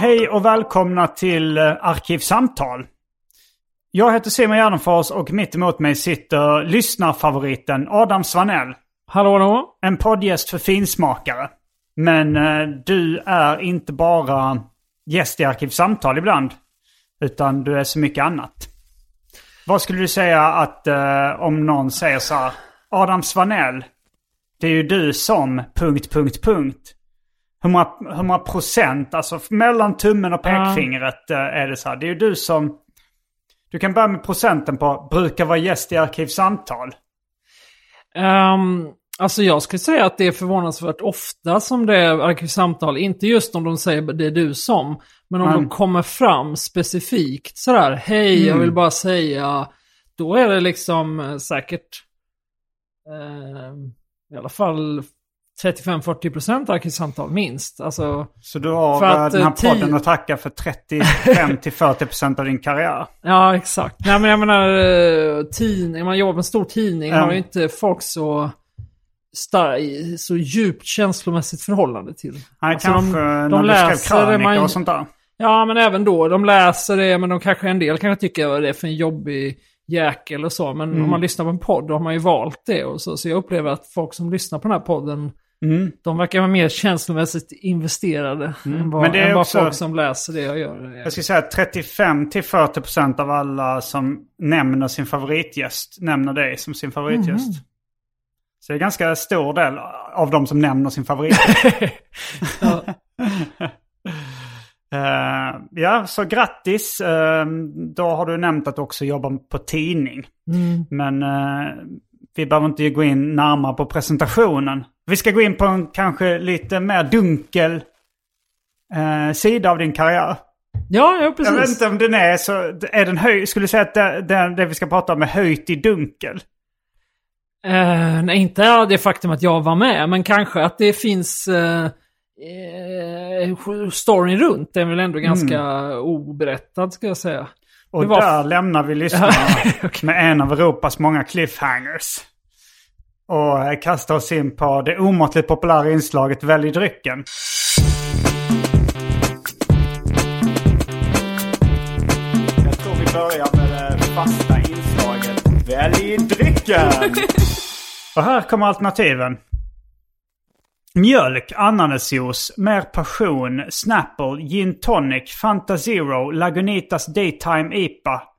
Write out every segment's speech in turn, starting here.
Hej och välkomna till eh, Arkivsamtal. Jag heter Simon Gärdenfors och mitt emot mig sitter lyssnarfavoriten Adam Svanell. Hallå, hallå. En poddgäst för finsmakare. Men eh, du är inte bara gäst i Arkivsamtal ibland. Utan du är så mycket annat. Vad skulle du säga att eh, om någon säger så här. Adam Svanell. Det är ju du som... Punkt, punkt, punkt. Hur många, hur många procent, alltså mellan tummen och pekfingret eh, är det så här. Det är ju du som... Du kan börja med procenten på brukar vara gäst i Arkivsamtal. Ehm, alltså jag skulle säga att det är förvånansvärt ofta som det är arkivsamtal. Inte just om de säger det är du som. Men om Mm. de kommer fram specifikt sådär. Hej, jag vill bara säga. Då är det liksom eh, säkert ehm, i alla fall 35-40% arkivsamtal minst. Alltså, Så du har För eh, att, den här eh, podden att tacka för 35-40% av din karriär. ja exakt. Nej men jag menar, eh, tidning, man jobbar med en stor tidning Ja. har ju inte folk så, star- så djupt känslomässigt förhållande till. Nej, Alltså, kanske de- när de du skrev krönikor man- och sånt där. Ja, men även då. De läser det, men de kanske en del kanske tycker vad det är för en jobbig jäkel och så. Men Mm. om man lyssnar på en podd då har man ju valt det. Och så, så jag upplever att folk som lyssnar på den här podden, Mm. de verkar vara mer känslomässigt investerade än, vad, Men det är också- folk som läser det jag gör. Jag skulle säga att 35-40% av alla som nämner sin favoritgäst nämner dig som sin favoritgäst. Mm. Så det är ganska stor del av de som nämner sin favoritgäst. Ja. Eh, ja, så grattis. Eh, då har du nämnt att du också jobbar på tidning. Mm. Men eh, vi behöver inte gå in närmare på presentationen. Vi ska gå in på en kanske lite mer dunkel eh, sida av din karriär. Ja, ja, Jag vet precis. inte om den är så... Är den höj, skulle du säga att det, det, det vi ska prata om är höjt i dunkel? Eh, nej, inte det faktum att jag var med, men kanske att det finns... Uh, storyn runt är väl ändå ganska oberättad, ska jag säga. Och var- där lämnar vi lyssnarna med en av Europas många cliffhangers. Och eh, kastar oss in på det omåttligt populära inslaget Välj drycken. Jag tror vi börjar med det fasta inslaget Välj drycken! Och här kommer alternativen. Mjölk, ananasjuice, mer passion, Snapple, gin tonic, Fanta Zero, Lagunitas Daytime IPA.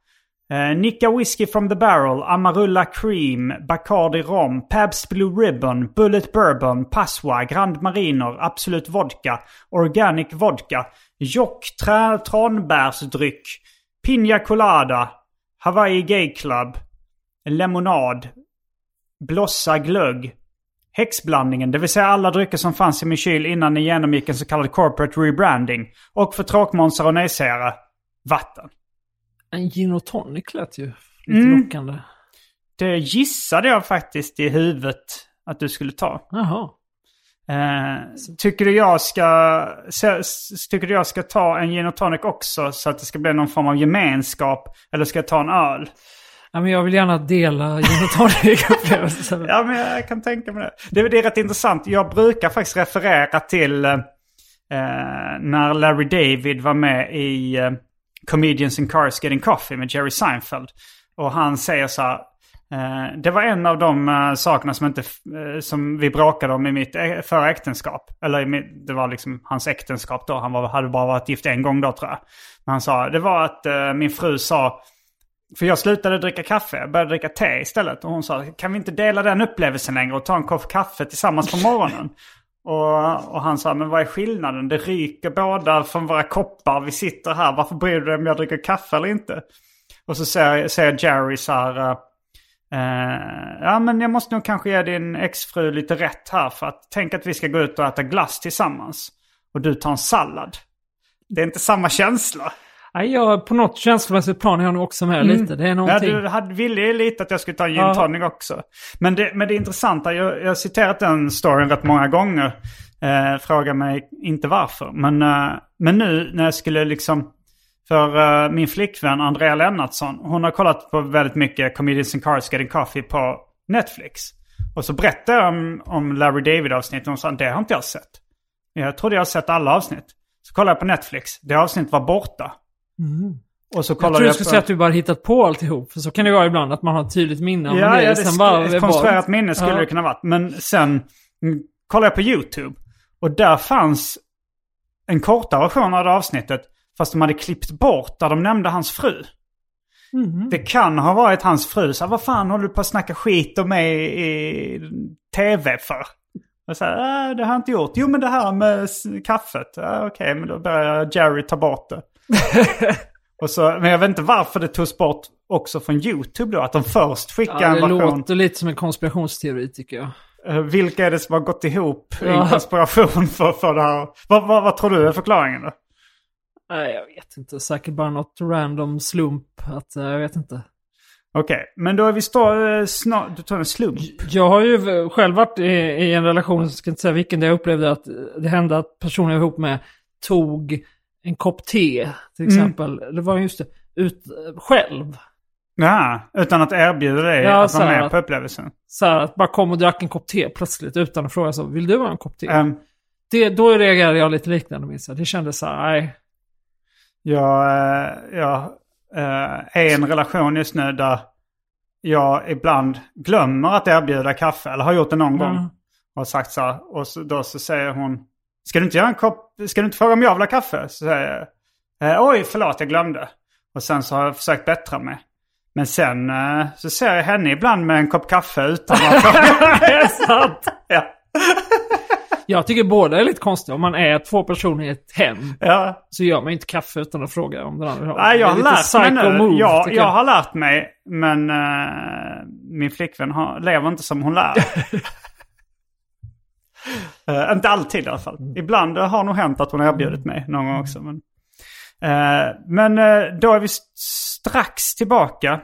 Eh, Nicka Whiskey from the Barrel, Amarula Cream, Bacardi Rom, Pabst Blue Ribbon, Bullet Bourbon, Passoa, Grand Mariner, Absolut Vodka, Organic Vodka, Jock trä- tranbärsdryck, Pina Colada, Hawaii Gay Club, Lemonad, Blossa glögg, Häxblandningen, det vill säga alla drycker som fanns i min kyl innan ni genomgick en så kallad corporate rebranding. Och för tråkmånsar och nejsägare, vatten. En gin och tonic lät ju lite Mm. lockande. det gissade jag faktiskt i huvudet att du skulle ta. Jaha. Eh, tycker, du jag ska, tycker du jag ska ta en gin och tonic också så att det ska bli någon form av gemenskap? Eller ska jag ta en öl? Ja, men jag vill gärna dela gin och tonic-upplevelsen. Ja, men jag kan tänka mig det. det. Det är rätt intressant. Jag brukar faktiskt referera till eh, när Larry David var med i eh, Comedians in Cars Getting Coffee med Jerry Seinfeld. Och han säger så här. Eh, det var en av de eh, sakerna som, inte, eh, som vi bråkade om i mitt förra äktenskap. Eller det var liksom hans äktenskap då. Han var, hade bara varit gift en gång då tror jag. Men han sa, det var att min fru sa, för jag slutade dricka kaffe, jag började dricka te istället. Och hon sa, kan vi inte dela den upplevelsen längre och ta en kopp kaffe tillsammans på morgonen? och, och han sa, men vad är skillnaden? Det ryker båda från våra koppar, vi sitter här, varför bryr du dig om jag dricker kaffe eller inte? Och så säger, säger Jerry så här, eh, eh, ja men jag måste nog kanske ge din exfru lite rätt här för att tänk att vi ska gå ut och äta glass tillsammans. Och du tar en sallad. Det är inte samma känsla. Nej, jag, på något känslomässigt plan är jag nog också med lite. Det är Ja, någonting. du hade, ville ju lite att jag skulle ta en gin Ja. tonic också. Men det, men det intressanta, jag, jag har citerat den storyn rätt många gånger. Eh, fråga mig inte varför. Men, eh, men nu när jag skulle liksom... För eh, min flickvän Andrea Lennartsson, hon har kollat på väldigt mycket Comedians in Cars Getting Coffee på Netflix. Och så berättade jag om, om Larry David-avsnittet och hon sa det har inte jag sett. Jag trodde jag sett alla avsnitt. Så kollade jag på Netflix, det avsnittet var borta. Och så jag tror du skulle säga att du bara hittat på alltihop. För så kan det vara ibland att man har ett tydligt minne om Ja, grej. ja det sen bara, ett konstruerat bara- minne skulle Ja. det kunna varit. Men sen mm, kollade jag på YouTube. Och där fanns en kortare version av det avsnittet. Fast de hade klippt bort där de nämnde hans fru. Mhm. Det kan ha varit hans fru. Så här, vad fan håller du på att snacka skit om mig i tv för? Och så här, äh, det har jag inte gjort. Jo men det här med kaffet. Äh, Okej, men då börjar Jerry ta bort det. och så, men jag vet inte varför det togs bort också från YouTube då. Att de först skickade Ja, en det version. låter lite som en konspirationsteori tycker jag. Eh, Vilka är det som har gått ihop i en Ja. konspiration för, för det här? Vad, vad, vad tror du är förklaringen då? Nej, jag vet inte. Säkert bara något random slump. Att, eh, jag vet inte. Okej, men då är vi stå, eh, snart... Du tar en slump? Jag har ju själv varit i, i en relation, jag ska inte säga vilken, där jag upplevde att det hände att personen jag var ihop med tog en kopp te, till Mm. exempel. Det var just det, ut själv. Ja, utan att erbjuda dig Ja, att vara med att- på upplevelsen. Så här, att bara kom och drack en kopp te plötsligt utan att fråga så, vill du ha en kopp te? Um, det, då reagerade jag lite liknande minns jag. Det kändes så här, nej. jag eh, jag eh, är i en relation just nu där jag ibland glömmer att erbjuda kaffe. Eller har gjort det någon gång. Ja. Och sagt så här. Och så, då så säger hon. Ska du inte göra en kopp? Ska du inte fråga om jag vill ha kaffe? Så säger jag. Eh, Oj, förlåt, jag glömde. Och sen så har jag försökt bättra mig. Men sen eh, så ser jag henne ibland med en kopp kaffe utan att det är sant! ja. Jag tycker båda är lite konstiga. Om man är två personer i ett hem ja. så gör man inte kaffe utan att fråga om den andra vill ha. Nej, jag har lärt mig nu. move, jag, jag har lärt mig, men eh, min flickvän har, lever inte som hon lär. Eh, inte alltid i alla fall. Ibland eh, har nog hänt att hon har erbjudit mig någon gång också. Men, eh, men eh, då är vi st- strax tillbaka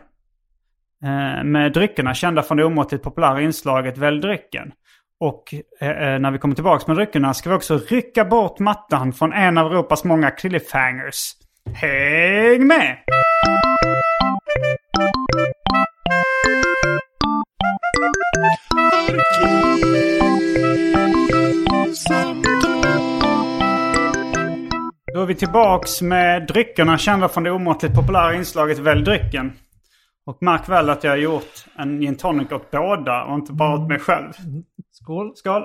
med dryckerna kända från det omåttligt populära inslaget Välj drycken. Och när vi kommer tillbaka med dryckerna ska vi också rycka bort mattan från en av Europas många cliffhangers. Häng med! Då är vi tillbaks med dryckerna kända från det omåttligt populära inslaget Välj drycken. Och märk väl att jag har gjort en gin tonic åt båda och inte bara åt mig själv. Skål. Skål!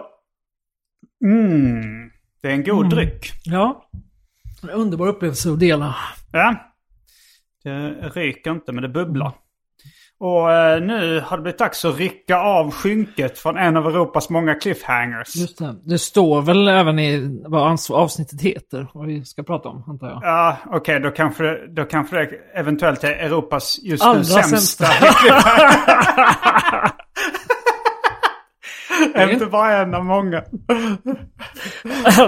Mm, det är en god dryck. Ja. En underbar upplevelse att dela. Ja. Det ryker inte men det bubblar. Och eh, nu har det blivit dags att rycka av skynket från en av Europas många cliffhangers. Just det. Det står väl även i vad avsnittet heter. Vad vi ska prata om, antar jag. Ja, okej, då, kanske, det- då kanske det eventuellt är Europas just Allra nu sämsta. Inte bara en av många.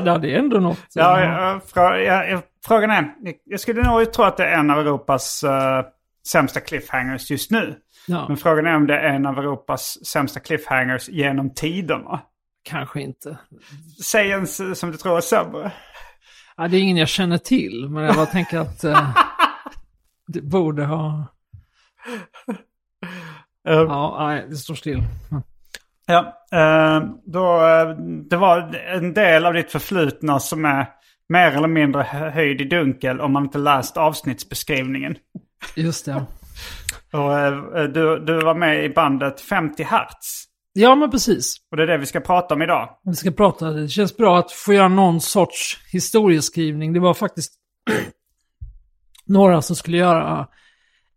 ja, det är ändå något. Ja, ja, frå, ja, ja, frågan är, jag skulle nog tro att det är en av Europas eh, sämsta cliffhangers just nu. Ja, Men frågan är om det är en av Europas sämsta cliffhangers genom tiderna. kanske inte. Säg en som du tror är sämre. Ja, det är ingen jag känner till, men jag bara tänker att eh, det borde ha... Uh, Ja, nej, det står still. Ja, eh, då, eh, det var en del av ditt förflutna som är mer eller mindre hö- höjd i dunkel om man inte läst avsnittsbeskrivningen. Just det. Och, eh, du, du var med i bandet 50 Hertz. Ja, men precis. Och det är det vi ska prata om idag. Vi ska prata, det känns bra att få göra någon sorts historieskrivning. Det var faktiskt några som skulle göra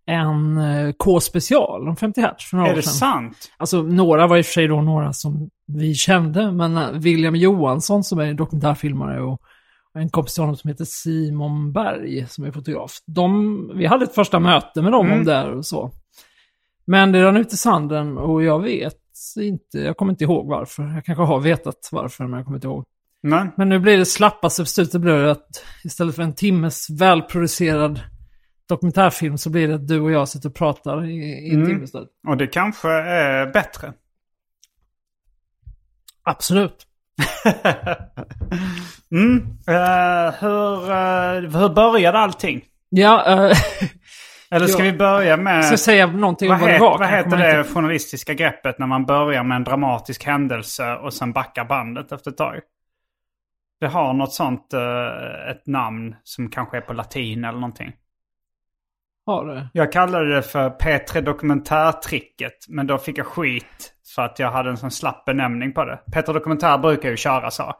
en eh, K-special om 50 Hertz för några Är år det sedan. sant? Alltså några var i och för sig då några som vi kände, men eh, William Johansson som är dokumentärfilmare och en kompis till honom som heter Simon Berg som är fotograf. De, vi hade ett första möte med dem Mm. om det här och så. Men det rann ut i sanden och jag vet inte, jag kommer inte ihåg varför. Jag kanske har vetat varför, men jag kommer inte ihåg. Nej. Men nu blir det slappaste beslutet blir det att istället för en timmes välproducerad dokumentärfilm så blir det att du och jag sitter och pratar i, i en Mm. timme istället. Och det kanske är bättre. Absolut. Mm. Eh, hur, eh, hur började allting? Ja, eh, Eller ska vi börja med... ska säga någonting om Vad, vad det var? vad heter det inte- journalistiska greppet när man börjar med en dramatisk händelse och sen backar bandet efter ett tag? Det har något sånt, ett namn som kanske är på latin eller någonting. Har det? Jag kallade det för P3 Dokumentärtricket, men då fick jag skit för att jag hade en sån slapp benämning på det. P3 Dokumentär brukar ju köra så.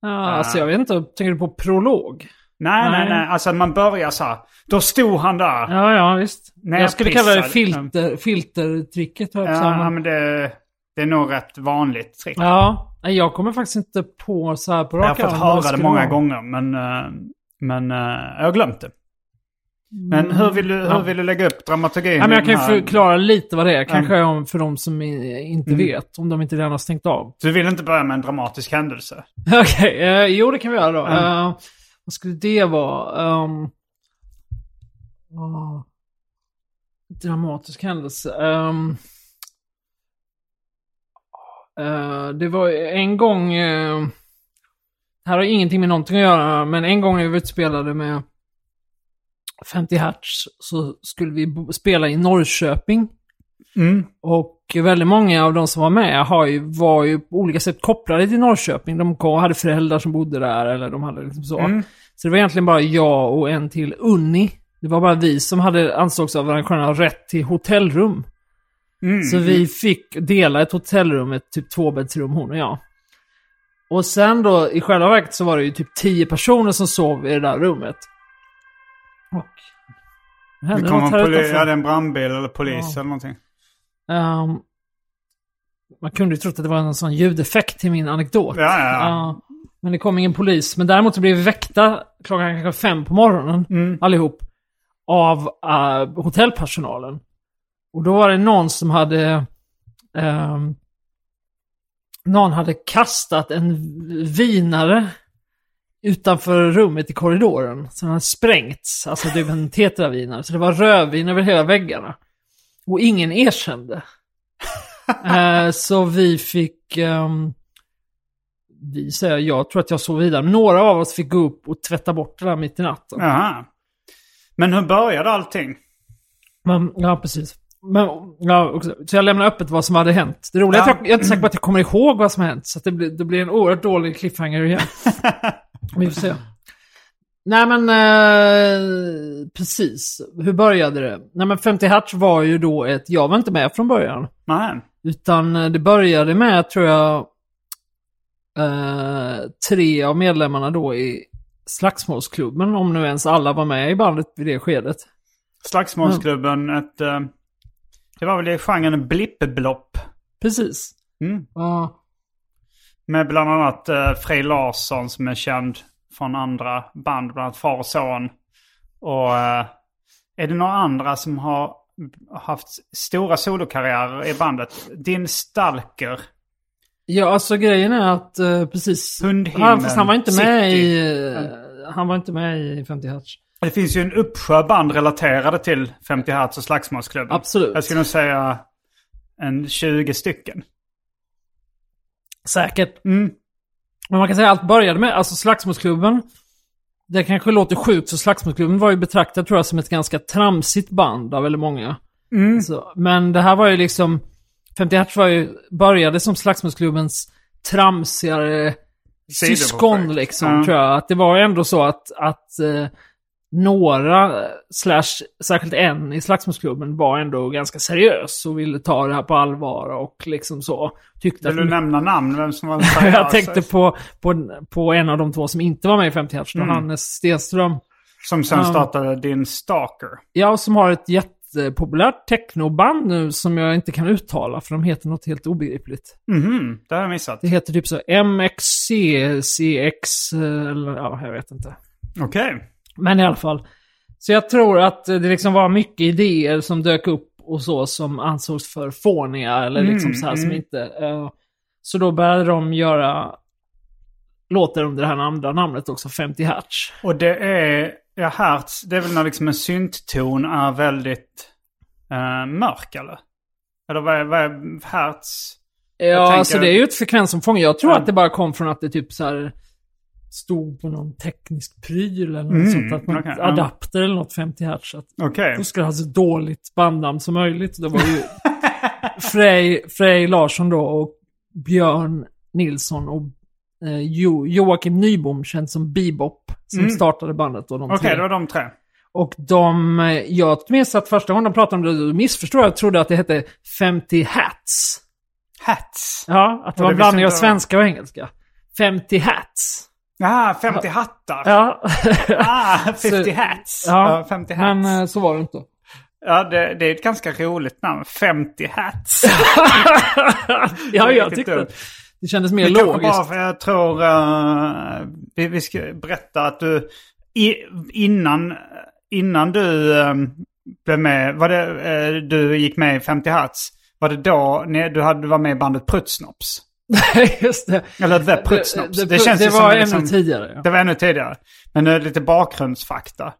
Ja, alltså jag vet inte, tänker du på prolog? Nej, nej, Nej. nej. Alltså man börjar så här. Då stod han där. Ja, ja, visst. Jag jag skulle kalla det filter, filtertricket. säga, Ja, men- det, det är nog rätt vanligt trick. Ja, jag kommer faktiskt inte på så här på Jag har rak fått höra det många gånger, men, eh, men eh, jag har glömt det. Men hur vill du, hur Ja. vill du lägga upp dramaturgin? Ja, men jag kan här- förklara lite vad det är. Kanske om, för de som inte Mm. vet. Om de inte redan har stängt av. Du vill inte börja med en dramatisk händelse? Okej, eh, jo det kan vi göra då. Mm. Eh, vad skulle det vara? Um, ah, dramatisk händelse. Um, eh, det var en gång... det här har ingenting med någonting att göra, men en gång när vi var ute och spelade med 50 Hertz så skulle vi spela i Norrköping. Mm. Och väldigt många av de som var med har ju, var ju på olika sätt kopplade till Norrköping. De kom, hade föräldrar som bodde där eller de hade liksom så. Mm. Så det var egentligen bara jag och en till Unni. Det var bara vi som hade ansågs av arrangörerna rätt till hotellrum. Mm. Så vi fick dela ett hotellrum, ett typ tvåbäddsrum, hon och jag. Och sen då, i själva verket så var det ju typ tio personer som sov i det där rummet. Och... Det något en, poli- utanför. ja, det är en brandbil eller polis Ja. eller någonting. Ehm, man kunde ju trott att det var en sån ljudeffekt till min anekdot. Ja, ja, ja. Ja, men det kom ingen polis. Men däremot så blev vi väckta klockan kanske fem på morgonen, Mm. allihop, av eh, hotellpersonalen. Och då var det någon som hade... ehm, någon hade kastat en vinare utanför rummet i korridoren. Så den hade sprängts. Alltså typ en tetravinare. Så det var rödvin över hela väggarna. Och ingen erkände. Eh, så vi fick... ehm, vi säger, jag tror att jag sov vidare. Några av oss fick gå upp och tvätta bort det där mitt i natten. Jaha. Men hur började allting? Men, ja, precis. Men, ja, också, så jag lämnar öppet vad som hade hänt. Det roliga är att Ja. jag, jag är inte säker på att jag kommer ihåg vad som har hänt. Så det, blir, det blir en oerhört dålig cliffhanger igen. Vi får se. Nej men, eh, precis. Hur började det? Nej men 50 Hertz var ju då ett, jag var inte med från början. Nej. Utan eh, det började med, tror jag, eh, tre av medlemmarna då i Slagsmålsklubben, om nu ens alla var med i bandet vid det skedet. Slagsmålsklubben, ett... eh, det var väl i genren blippeblopp. Precis. Mm. Ja. Med bland annat uh, Frej Larsson som är känd från andra band, bland annat Far och Son. Och eh, är det några andra som har haft stora solokarriärer i bandet? Din Stalker. Ja, alltså grejen är att eh, precis... Hundhimmel, Han, fast han var inte med City. i... eh, han var inte med i 50 Hertz. Det finns ju en uppsjö band relaterade till 50 Hertz och Slagsmålsklubben. Absolut. Jag skulle nog säga en 20 stycken. Säkert. Mm. Men man kan säga att allt började med, alltså Slagsmålsklubben. Det kanske låter sjukt, så Slagsmålsklubben var ju betraktad tror jag som ett ganska tramsigt band av väldigt många. Så, men det här var ju liksom, 50 Hertz var ju, började som Slagsmålsklubbens tramsigare syskon liksom, Ja. tror jag. Att det var ju ändå så att, att eh, några, slash särskilt en i Slagsmålsklubben var ändå ganska seriös och ville ta det här på allvar och liksom så. Tyckte Vill du att nämna namn? Vem som var jag tänkte på, på, på en av de två som inte var med i 50 Hertz, Mm. Hannes Stenström. Som sen startade din Stalker. Ja, som har ett jättepopulärt technoband nu som jag inte kan uttala för de heter något helt obegripligt. Mhm, det har jag missat. Det heter typ så MXCCX eller ja, jag vet inte. Okej. Men i alla fall. Så jag tror att det liksom var mycket idéer som dök upp och så som ansågs för fåniga eller liksom Mm, så här som mm. inte... eh, så då började de göra låtar under det här andra namnet också, 50 Hertz. Och det är, ja Hertz, det är väl när liksom en syntton är väldigt eh, mörk eller? Eller vad är, vad är Hertz? Ja, tänker- alltså det är ju ett frekvensomfång. Jag tror Ja. att det bara kom från att det typ så här stod på någon teknisk pryl eller något Mm, sånt. Att okej, ja. adapter eller något 50 Hertz. Att Okej. Du skulle ha så dåligt bandnamn som möjligt. Det var ju Frej, Frej Larsson då och Björn Nilsson och eh, jo, Joakim Nybom, känd som Bebop, som Mm. startade bandet. Och de Okej, tre. det var de tre. Och de, eh, jag minns att första gången de pratade om det, då missförstod jag. Jag trodde att det hette 50 Hats. Hats. Ja, att det Och var en blandning av svenska och engelska. 50 Hats. Ah, 50 hattar. Ja, Ah, 50 Så- hats. ja, Ja, 50 hats. men eh, så var det inte. Ja, det, det är ett ganska roligt namn. 50 hats. ja, jag tyckte dumt. det kändes mer Det logiskt. bara för jag tror... eh, vi, vi ska berätta att du... I, innan, innan du eh, blev med... Var det, eh, du gick med i 50 Hertz. Var det då ni, du hade, var med i bandet Prutsnops? Just det. Eller The Prutsnops. Det, Det, det, känns det ju var som ännu liksom, tidigare. Det var ännu tidigare. Men nu är det lite bakgrundsfakta.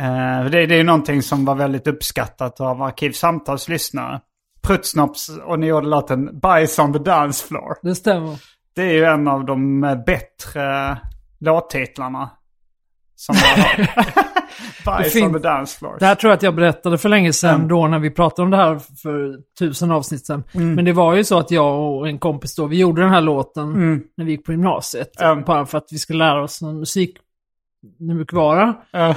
Eh, det, det är någonting som var väldigt uppskattat av Arkivsamtals lyssnare. Prutsnops och ni gjorde låten Bajs on the Dance Floor. Det stämmer. Det är ju en av de bättre låttitlarna. Som jag har. Bajs on the Dance Floor. Det här tror jag att jag berättade för länge sedan Mm. då när vi pratade om det här för tusen avsnitt sedan. Men det var ju så att jag och en kompis då, vi gjorde den här låten Mm. när vi gick på gymnasiet. Mm. Bara för att vi skulle lära oss någon musikmjukvara. Eh,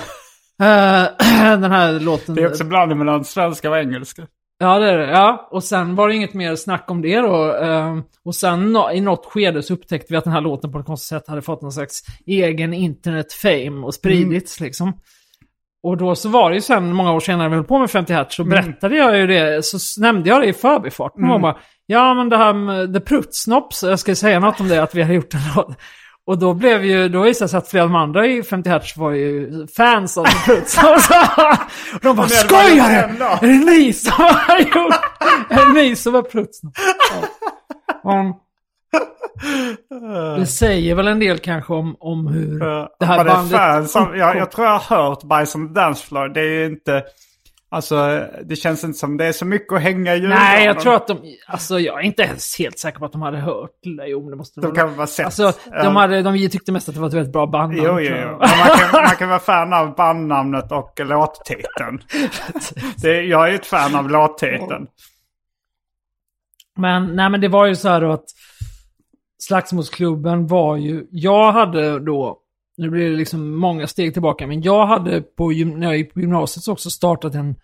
Uh, den här låten... det är också blandning mellan svenska och engelska. Ja, det är det. Ja, och sen var det inget mer snack om det då. ehm, och sen i något skede så upptäckte vi att den här låten på ett konstigt sätt hade fått någon slags egen internet-fame och spridits liksom. Och då så var det ju sen, många år senare, när vi höll på med 50 Hertz, så berättade jag ju det, så nämnde jag det i förbifarten. Och bara, ja men det här med The Prutsnops, jag ska säga något om det, att vi hade gjort en låt. Och då blev ju, då visade det sig att flera av de andra i 50 Hertz var ju fans av The Prutsnops. och de bara, skojar du? den då." Är det ni som har gjort? Är det ni som har Prutsnops? Ja. Det säger väl en del kanske om, om hur det här bandet... fans av, jag, jag tror jag har hört Bajs on the Dance Floor. Det är ju inte... Alltså, det känns inte som det är så mycket att hänga i julgranen. Nej, jag tror att de... Alltså jag är inte ens helt säker på att de hade hört. Jo, det måste De vara- kan väl bara sett. Alltså, de, hade, de tyckte mest att det var ett väldigt bra bandnamn. Jo, jo, jo. Man kan, man kan vara fan av bandnamnet och låttiteln. Det, jag är ju ett fan av låttiteln. Men, nej, men det var ju så här då att Slagsmålsklubben var ju... Jag hade då... Nu blir det liksom många steg tillbaka, men jag hade på, när jag gick på gymnasiet så också startat en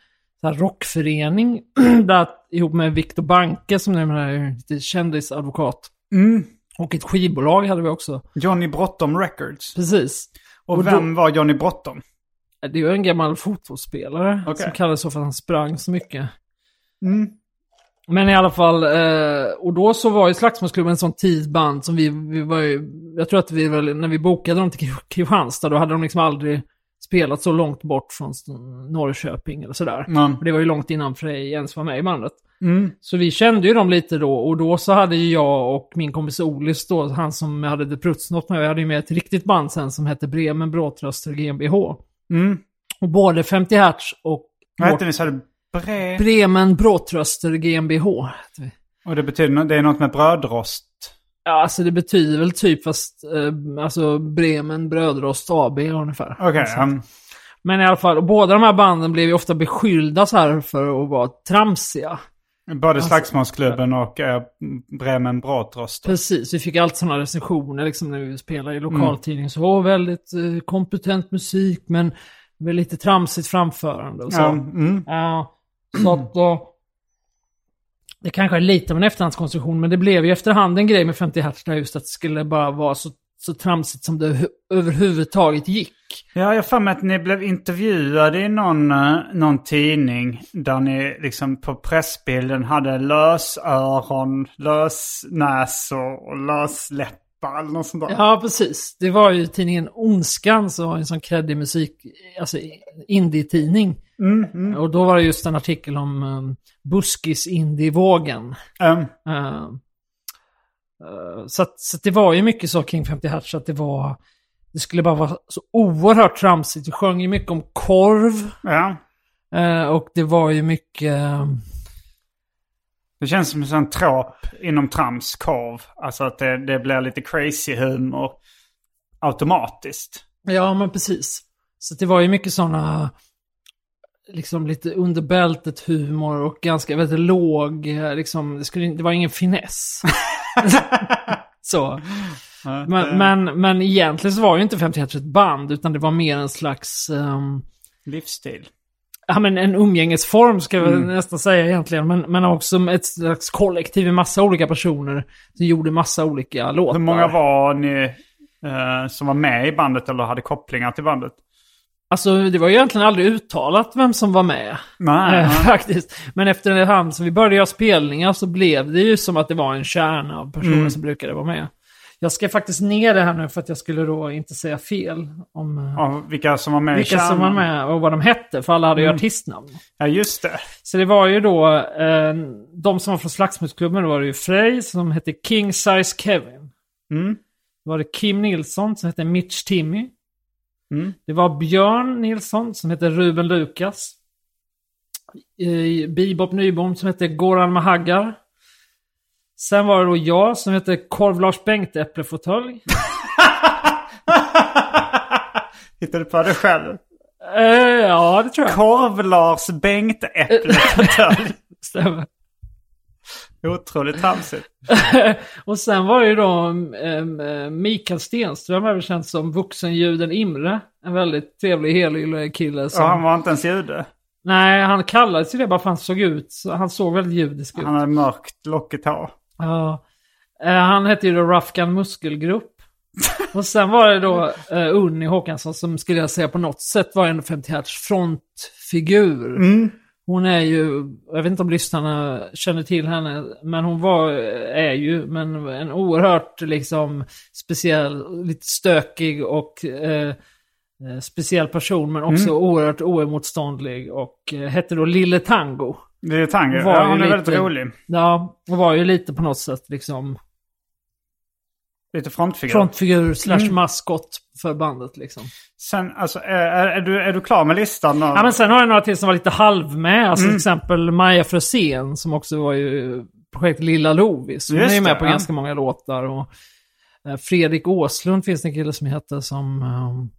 så här rockförening där, ihop med Viktor Banke som är en lite kändisadvokat. Mm. Och ett skivbolag hade vi också. Johnny Bråttom Records. Precis. Och, Och då- vem var Johnny Bråttom? Det är ju en gammal fotbollsspelare Okej. som kallades så för att han sprang så mycket. Mm. Men i alla fall, eh, och då så var ju Slagsmålsklubben en sån tidsband som vi, vi var ju, jag tror att vi väl, när vi bokade dem till Kri- Kristianstad, då hade de liksom aldrig spelat så långt bort från Norrköping eller sådär. Mm. Det var ju långt innan Frej ens var med i bandet. Mm. Så vi kände ju dem lite då, och då så hade ju jag och min kompis Olis då, han som hade The Prutsnott med, vi hade ju med ett riktigt band sen som hette Bremen Bråtröster GmbH. Mm. Och både 50 Hertz och Vad hette ni? Sa du bre? Bremen Bråtröster GmbH. Och det betyder det är något med brödrost. Ja, alltså det betyder väl typ fast, eh, alltså Bremen Brödrost AB ungefär. Okej. Alltså. um, Men i alla fall, båda de här banden blev ju ofta beskyllda så här för att vara tramsiga. både Slagsmålsklubben och uh, Bremen Bratrost. Precis, vi fick alltid sådana recensioner liksom när vi spelade i lokaltidning. Så åh, väldigt eh, kompetent musik men med lite tramsigt framförande och så. Ja, mm. Ja, så att... eh, det kanske är lite av en efterhandskonstruktion, men det blev ju efterhand en grej med 50 Hz där just att det skulle bara vara så, så tramsigt som det överhuvudtaget gick. Ja, jag har för mig att ni blev intervjuade i någon, eh, någon tidning där ni liksom på pressbilden hade lösöron, lösnäsor och lösläppar eller något sånt där. Ja, precis. Det var ju tidningen Ondskan som var en sån kreddig musik, alltså indie-tidning. Mm, mm. Och då var det just en artikel om um, buskis indie-vågen. Um, Eh, eh, så, att, så att det var ju mycket så kring 50 Hertz att det var... Det skulle bara vara så oerhört tramsigt. Vi sjöng ju mycket om korv. ja. eh, och det var ju mycket... eh, Det känns som en sån trop inom trams, korv. Alltså att det, det blir lite crazy humor automatiskt. Ja, men precis. Så det var ju mycket sådana... Liksom lite under bältet humor och ganska väldigt låg, liksom, det, skulle, det var ingen finess. så. Men, men, men egentligen så var ju inte 50 Hertz ett band, utan det var mer en slags... ehm, Livsstil. Ja, men en umgängesform ska jag väl nästan säga egentligen. Men, men också ett slags kollektiv med massa olika personer som gjorde massa olika låtar. Hur många var ni eh, som var med i bandet eller hade kopplingar till bandet? Alltså det var ju egentligen aldrig uttalat vem som var med. Nej, Eh, faktiskt. Men efter hand som vi började göra spelningar så blev det ju som att det var en kärna av personer Mm. som brukade vara med. Jag ska faktiskt ner det här nu för att jag skulle då inte säga fel om eh, Ja, vilka som var med vilka som var med och vad de hette. För alla hade ju artistnamn. Ja, just det. Så det var ju då, eh, de som var från Slagsmålsklubben, då var det ju Frey som hette King Size Kevin. Mm. Då var det Kim Nilsson som hette Mitch Timmy. Mm. Det var Björn Nilsson som hette Ruben Lukas. Eh, Bebop Nybom som hette Goran Mahaggar. Sen var det då jag som hette Korv Lars Bengt Äpplefåtölj. Hittade du på det själv? Eh, ja, det tror jag. Korv-Lars Bengt-äppelfåtölj. Stämmer. Otroligt tramsigt. och sen var det ju då um, Mikael Stenström, även känd som vuxenjuden Imre. En väldigt trevlig helylle kille. Som... Och han var inte ens jude. Nej, han kallades ju det bara för han såg ut. Han såg väldigt judisk ut. Han hade mörkt lockigt hår. Ja. Eh, han hette ju då Rafkan Muskelgrupp. Och sen var det då uh, Unni Håkansson som skulle jag säga på något sätt var en 50 Hertz frontfigur. Mm. Hon är ju, jag vet inte om lyssnarna känner till henne, men hon var, är ju, men en oerhört liksom speciell, lite stökig och eh, eh, speciell person, men också oerhört oemotståndlig och eh, hette då Lille Tango. Det är tango. Var Ja, hon är lite- väldigt rolig. Ja, och var ju lite på något sätt liksom Lite frontfigur. frontfigur slash maskot för bandet liksom. Sen, alltså, är, är, du, är du klar med listan? Ja, men sen har jag några till som var lite halv med. Alltså till exempel Maja Frösén som också var ju projekt Lilla Lovis. Hon Just är ju med det, på ja. ganska många låtar. Och, eh, Fredrik Åslund finns det en kille som heter som ehm,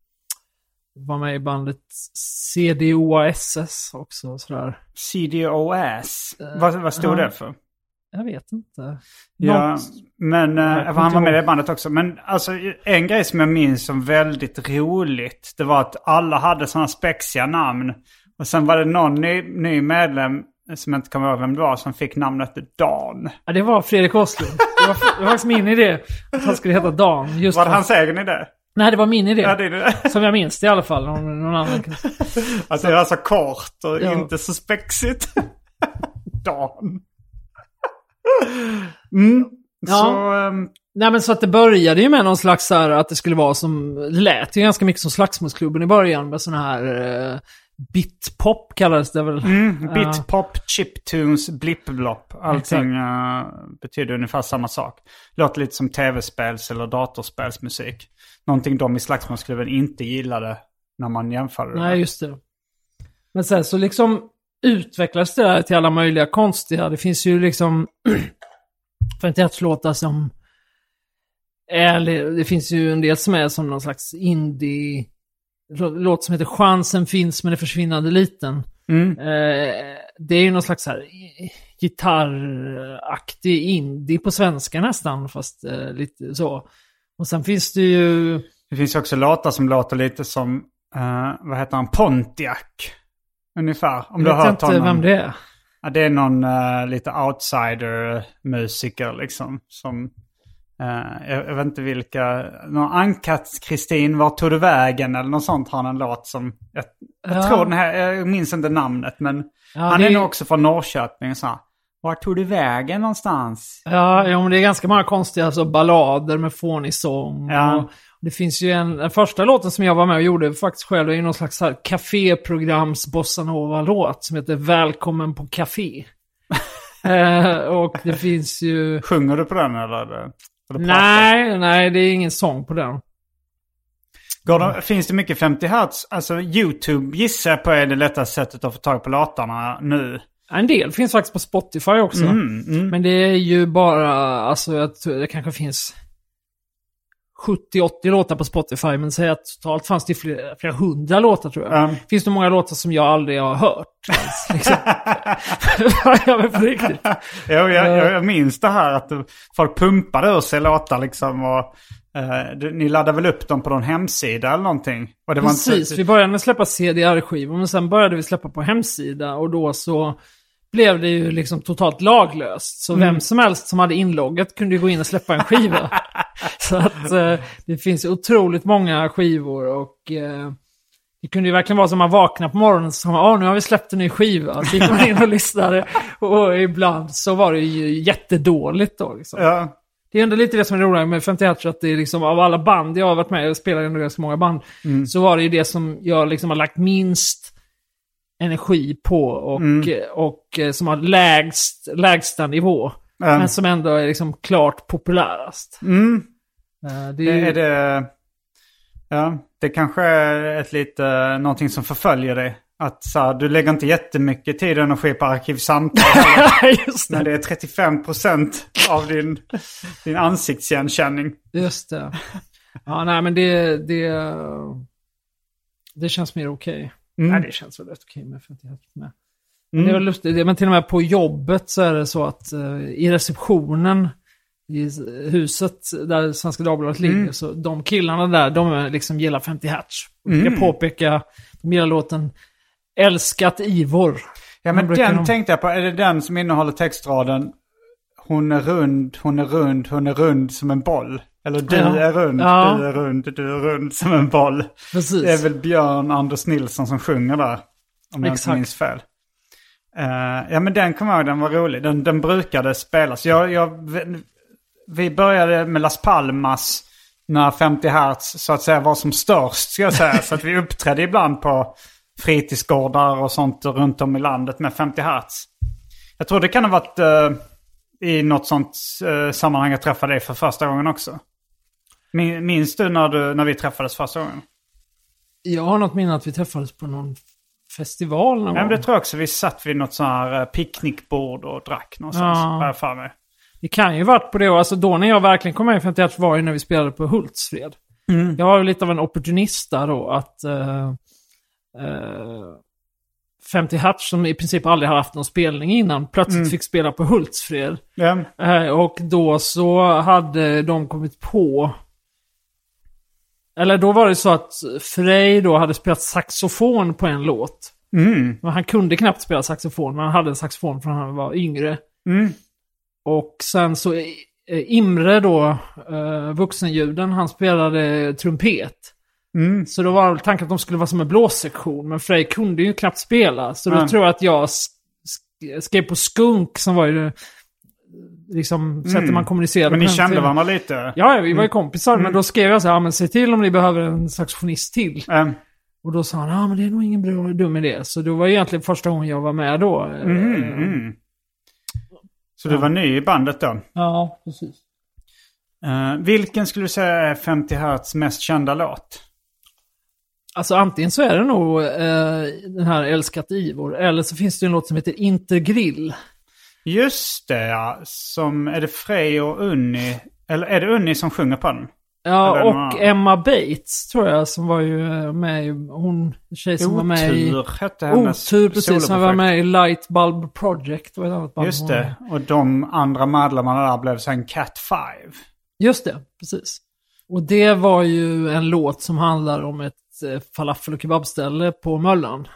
var med i bandet CDOASS också. Sådär. CDOS. vad, vad stod ja. det för? Jag vet inte. Ja, Något- men uh, Jag han var med i det bandet också. Men alltså en grej som jag minns som väldigt roligt. Det var att alla hade sådana spexiga namn. Och sen var det någon ny, ny medlem som jag inte kommer ihåg vem det var som fick namnet Dan. Ja, det var Fredrik Åslund. Det var, det var faktiskt min idé att han skulle heta Dan. Just Var det hans egen idé? Nej, det var min idé. Ja, det det. Som jag minns det i alla fall. Om någon annan. Att det är alltså kort och Ja. inte så spexigt. Dan. Mm. Ja. Så, ehm, Nej men så att det började ju med någon slags så här att det skulle vara som, det lät ju ganska mycket som Slagsmålsklubben i början med sån här uh, bitpop kallades det väl. mm. Bitpop, chiptunes, blippblopp. Allting uh, betyder ungefär samma sak. Låter lite som tv-spels eller datorspelsmusik. Någonting de i Slagsmålsklubben inte gillade när man jämförde det. Nej just det. Men sen så liksom utvecklades det där till alla möjliga konstiga. Det finns ju liksom 51-låtar som... Eller det finns ju en del som är som någon slags indie... Låt som heter Chansen finns men är försvinnande liten. Mm. Eh, det är ju någon slags så här gitarraktig indie på svenska nästan, fast eh, lite så. Och sen finns det ju... Det finns också låtar som låter lite som, eh, vad heter han, Pontiac. Ungefär. Om du jag har vet hört inte honom. vem det är. Ja, det är någon eh, lite outsider-musiker liksom. Som, eh, jag, jag vet inte vilka, någon Ankat-Kristin, Vart tog du vägen? Eller något sånt har han en låt som, jag, jag Ja. tror den här, jag minns inte namnet men Ja, han det är nog också från Norrköping. Så här, Vart tog du vägen någonstans? Ja, ja, men det är ganska många konstiga alltså, ballader med fånig sång. Ja. Och det finns ju en, den första låten som jag var med och gjorde faktiskt själv, är någon slags så här caféprograms bossanova-låt som heter Välkommen på café. eh, och det finns ju... Sjunger du på den eller? Nej, nej, det är ingen sång på den. Går det, finns det mycket 50 Hz? Alltså YouTube gissar jag på är det lättaste sättet att få tag på låtarna nu. En del finns faktiskt på Spotify också. Mm, mm. Men det är ju bara, alltså jag tror det kanske finns 70-80 låtar på Spotify, men säg att totalt fanns det flera, flera hundra låtar tror jag. Ja. Finns det många låtar som jag aldrig har hört liksom. ja, men på riktigt. Jag, jag, jag minns det här att folk pumpade ur sig låtar liksom. Och, eh, du, ni laddade väl upp dem på någon hemsida eller någonting? Precis, vi började med att släppa CDR-skivor, men sen började vi släppa på hemsida och då så blev det ju liksom totalt laglöst. Så vem som helst som hade inloggat kunde ju gå in och släppa en skiva. så att eh, det finns otroligt många skivor och eh, det kunde ju verkligen vara som att man vaknade på morgonen och sa åh nu har vi släppt en ny skiva. Så gick man in och lyssnade och ibland så var det ju jättedåligt då. Liksom. Ja, Det är ändå lite det som är roligt med 51 att det är liksom av alla band jag har varit med jag spelar ändå ganska många band. Så var det ju det som jag liksom har lagt minst energi på och, och eh, som har lägst, lägsta nivå. Ja. Men som ändå är liksom klart populärast. mm. Eh, Det är, är det... Ja, det kanske är ett lite, någonting som förföljer dig. Att så här, du lägger inte jättemycket tid och energi på arkivsamtal. Det. det är 35% av din, din ansiktsigenkänning. Just det. Ja, nej men det, det, det känns mer okej. Mm. Nej, det känns väl rätt okej med 51 med. Men Det är väl lustigt, det- men till och med på jobbet så är det så att eh, i receptionen i huset där Svenska Dagbladet ligger, så de killarna där, de liksom gillar 50 Hertz. Mm. ska påpeka, de gillar låten Älskat Ivor. Ja men den de- tänkte jag på. Är det den som innehåller textraden Hon är rund, hon är rund, hon är rund som en boll. Eller du Ja. är rund, Ja. du är rund, du är rund som en boll. Precis. Det är väl Björn Anders Nilsson som sjunger där. Om jag inte minns fel. Eh, ja men den kommer jag ihåg, den var rolig. Den, den brukade spelas. Jag, jag, vi började med Las Palmas när 50 Hertz så att säga var som störst ska jag säga. så att vi uppträdde ibland på fritidsgårdar och sånt runt om i landet med 50 Hertz. Jag tror det kan ha varit eh, i något sånt eh, sammanhang jag träffade dig för första gången också. Min- Minns du när, du när vi träffades första gången? Jag har något minne att vi träffades på någon festival någon Ja, men det tror jag också. Vi satt vid något sånt här eh, picknickbord och drack någonstans. Ja. För mig. Det kan ju varit på det. Alltså då när jag verkligen kom med i 51 var ju när vi spelade på Hultsfred. Mm. Jag var ju lite av en opportunist där då att uh, 50 Hertz som i princip aldrig har haft någon spelning innan plötsligt fick spela på Hultsfred. Ja. Eh, och då så hade de kommit på... Eller då var det så att Frey då hade spelat saxofon på en låt. Mm. Och han kunde knappt spela saxofon, men han hade en saxofon från han var yngre. Mm. Och sen så eh, Imre då, eh, vuxenljuden, han spelade trumpet. Mm. Så då var tanken att de skulle vara som en blåssektion, men Frey kunde ju knappt spela. Så då tror jag att jag sk- sk- skrev på Skunk som var ju liksom sättet man kommunicerade Mm. Men ni kände varandra lite? Ja, vi var ju kompisar, men då skrev jag så här, ja men se till om ni behöver en saxofonist till. Mm. Och då sa han, ja men det är nog ingen bra, dum idé. Så det var egentligen första gången jag var med då. Mm. Eh, Mm. Så du var ny i bandet då? Ja, precis. Eh, vilken skulle du säga är 50 Hertz mest kända låt? Alltså antingen så är det nog eh, den här Älskat Ivor, eller så finns det en låt som heter Intergrill. Just det ja. Som, är det Frej och Unni? Eller är det Unni som sjunger på den? Ja, och Emma Bates tror jag som var ju eh, med i, hon, tjej som var med i... Otur hette hennes Otur, precis. Som var med i Light Bulb Project. var ett annat band Just det. Och de andra medlemmarna där blev sen Cat 5. Just det, precis. Och det var ju en låt som handlar om ett eh, falafel och kebabställe på Möllan.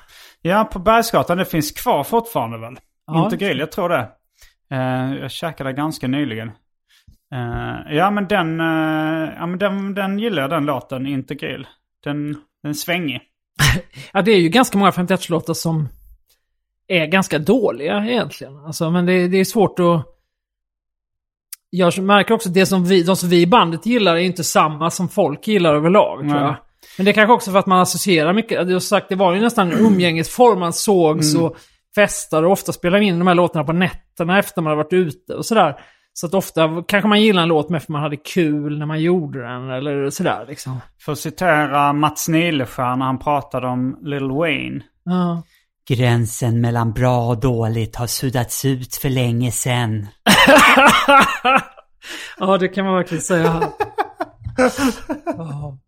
Ja, på Bergsgatan. Det finns kvar fortfarande väl? Ja. Inte grill, jag tror det. Eh, jag käkade ganska nyligen. Eh, ja, men den, eh, ja, men den, den gillar jag, den låten, Inte grill. Den, den är svängig. Ja, det är ju ganska många 51-låtar som är ganska dåliga egentligen. Alltså, men det, det är svårt att... Jag märker också att det som vi, de som vi i bandet gillar är inte samma som folk gillar överlag, tror jag. Men det är kanske också för att man associerar mycket. Du har sagt, det var ju nästan en umgängesform. Man sågs och festade och ofta spelade in de här låtarna på nätterna efter man hade varit ute och sådär. Så att ofta kanske man gillar en låt med för man hade kul när man gjorde den eller sådär liksom. För att citera Mats Nileskär när han pratade om Lil Wayne. Ja. Gränsen mellan bra och dåligt har suddats ut för länge sedan. ja, det kan man verkligen säga. Ja.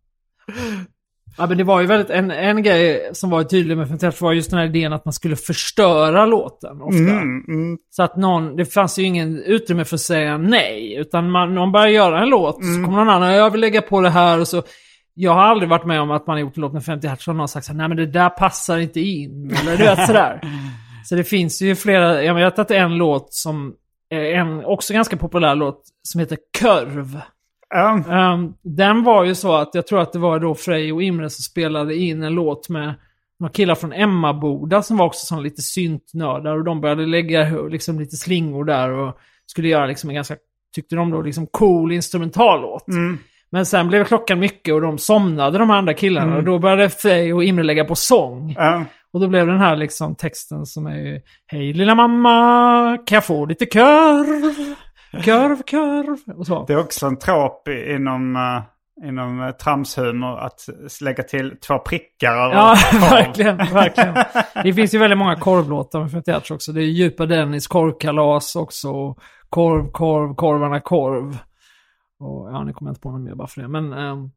Ja, men det var ju väldigt, en, en grej som var tydlig med 51 var just den här idén att man skulle förstöra låten ofta. Mm, mm, Så att någon, det fanns ju ingen utrymme för att säga nej. Utan man, någon börjar göra en låt, så kommer någon annan, jag vill lägga på det här och så. Jag har aldrig varit med om att man har gjort en låt med 50 hertz och någon har sagt så här, nej men det där passar inte in. Eller du vet sådär. Så det finns ju flera, jag vet att det är en låt som, är en också ganska populär låt, som heter Körv. Ja. Ehm, den var ju så att jag tror att det var då Frej och Imre som spelade in en låt med några killar från Emmaboda som var också sån lite syntnördar och de började lägga liksom lite slingor där och skulle göra liksom en ganska, tyckte de då, liksom cool instrumentallåt. Mm. Men sen blev klockan mycket och de somnade de andra killarna och då började Frej och Imre lägga på sång. ja. Och då blev den här liksom texten som är ju, Hej lilla mamma, kan jag få lite körv? Körv, körv. Och så. Det är också en trop inom, uh, inom uh, tramshumor att lägga till två prickar Ja, verkligen, verkligen. Det finns ju väldigt många korvlåtar med 51 också. Det är Djupa Dennis korvkalas också. Korv, korv, korvarna korv. Och ja, ni kommer inte på något mer bara för det. Men um,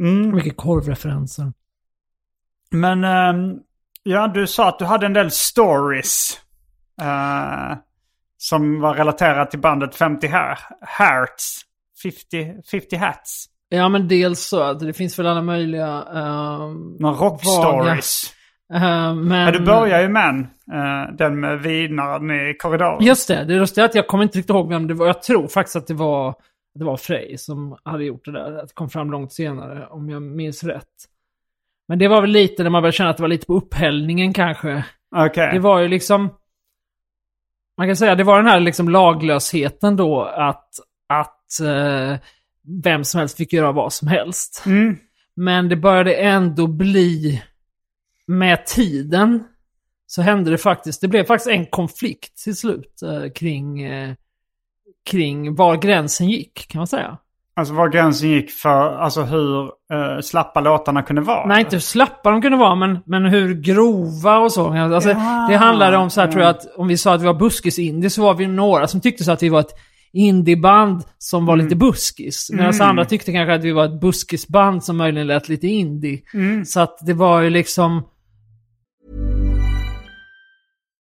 Mm. mycket korvreferenser. Men ehm, ja, du sa att du hade en del stories. eh, som var relaterade till bandet 50 her- hertz. 50, 50 hats. Ja, men dels så att det finns väl alla möjliga... Um, Några rockstories. men... Ja, du börjar ju med eh, den med vinaren i korridoren. Just det, det är just det att jag kommer inte riktigt ihåg vem det var. Jag tror faktiskt att det var, det var Frej som hade gjort det där. Det kom fram långt senare, om jag minns rätt. Men det var väl lite när man började känna att det var lite på upphällningen kanske. Okej. Det var ju liksom... Man kan säga det var den här liksom laglösheten då att, att eh, vem som helst fick göra vad som helst. Mm. Men det började ändå bli, med tiden, så hände det faktiskt, det blev faktiskt en konflikt till slut eh, kring, eh, kring var gränsen gick, kan man säga. Alltså var gränsen gick för alltså hur eh, slappa låtarna kunde vara. Nej, inte hur slappa de kunde vara, men, men hur grova och så. Alltså, Ja. Det handlade om så här, Ja. tror jag, att om vi sa att vi var buskis-indie så var vi några som tyckte så att vi var ett indieband som var lite buskis. Medan Mm. andra tyckte kanske att vi var ett buskisband som möjligen lät lite indie. Mm. Så att det var ju liksom...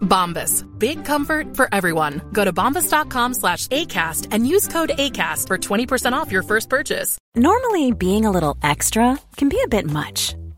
Bombas. Big comfort for everyone. Go to bombas.com slash ACAST and use code ACAST for 20% off your first purchase. Normally, being a little extra can be a bit much,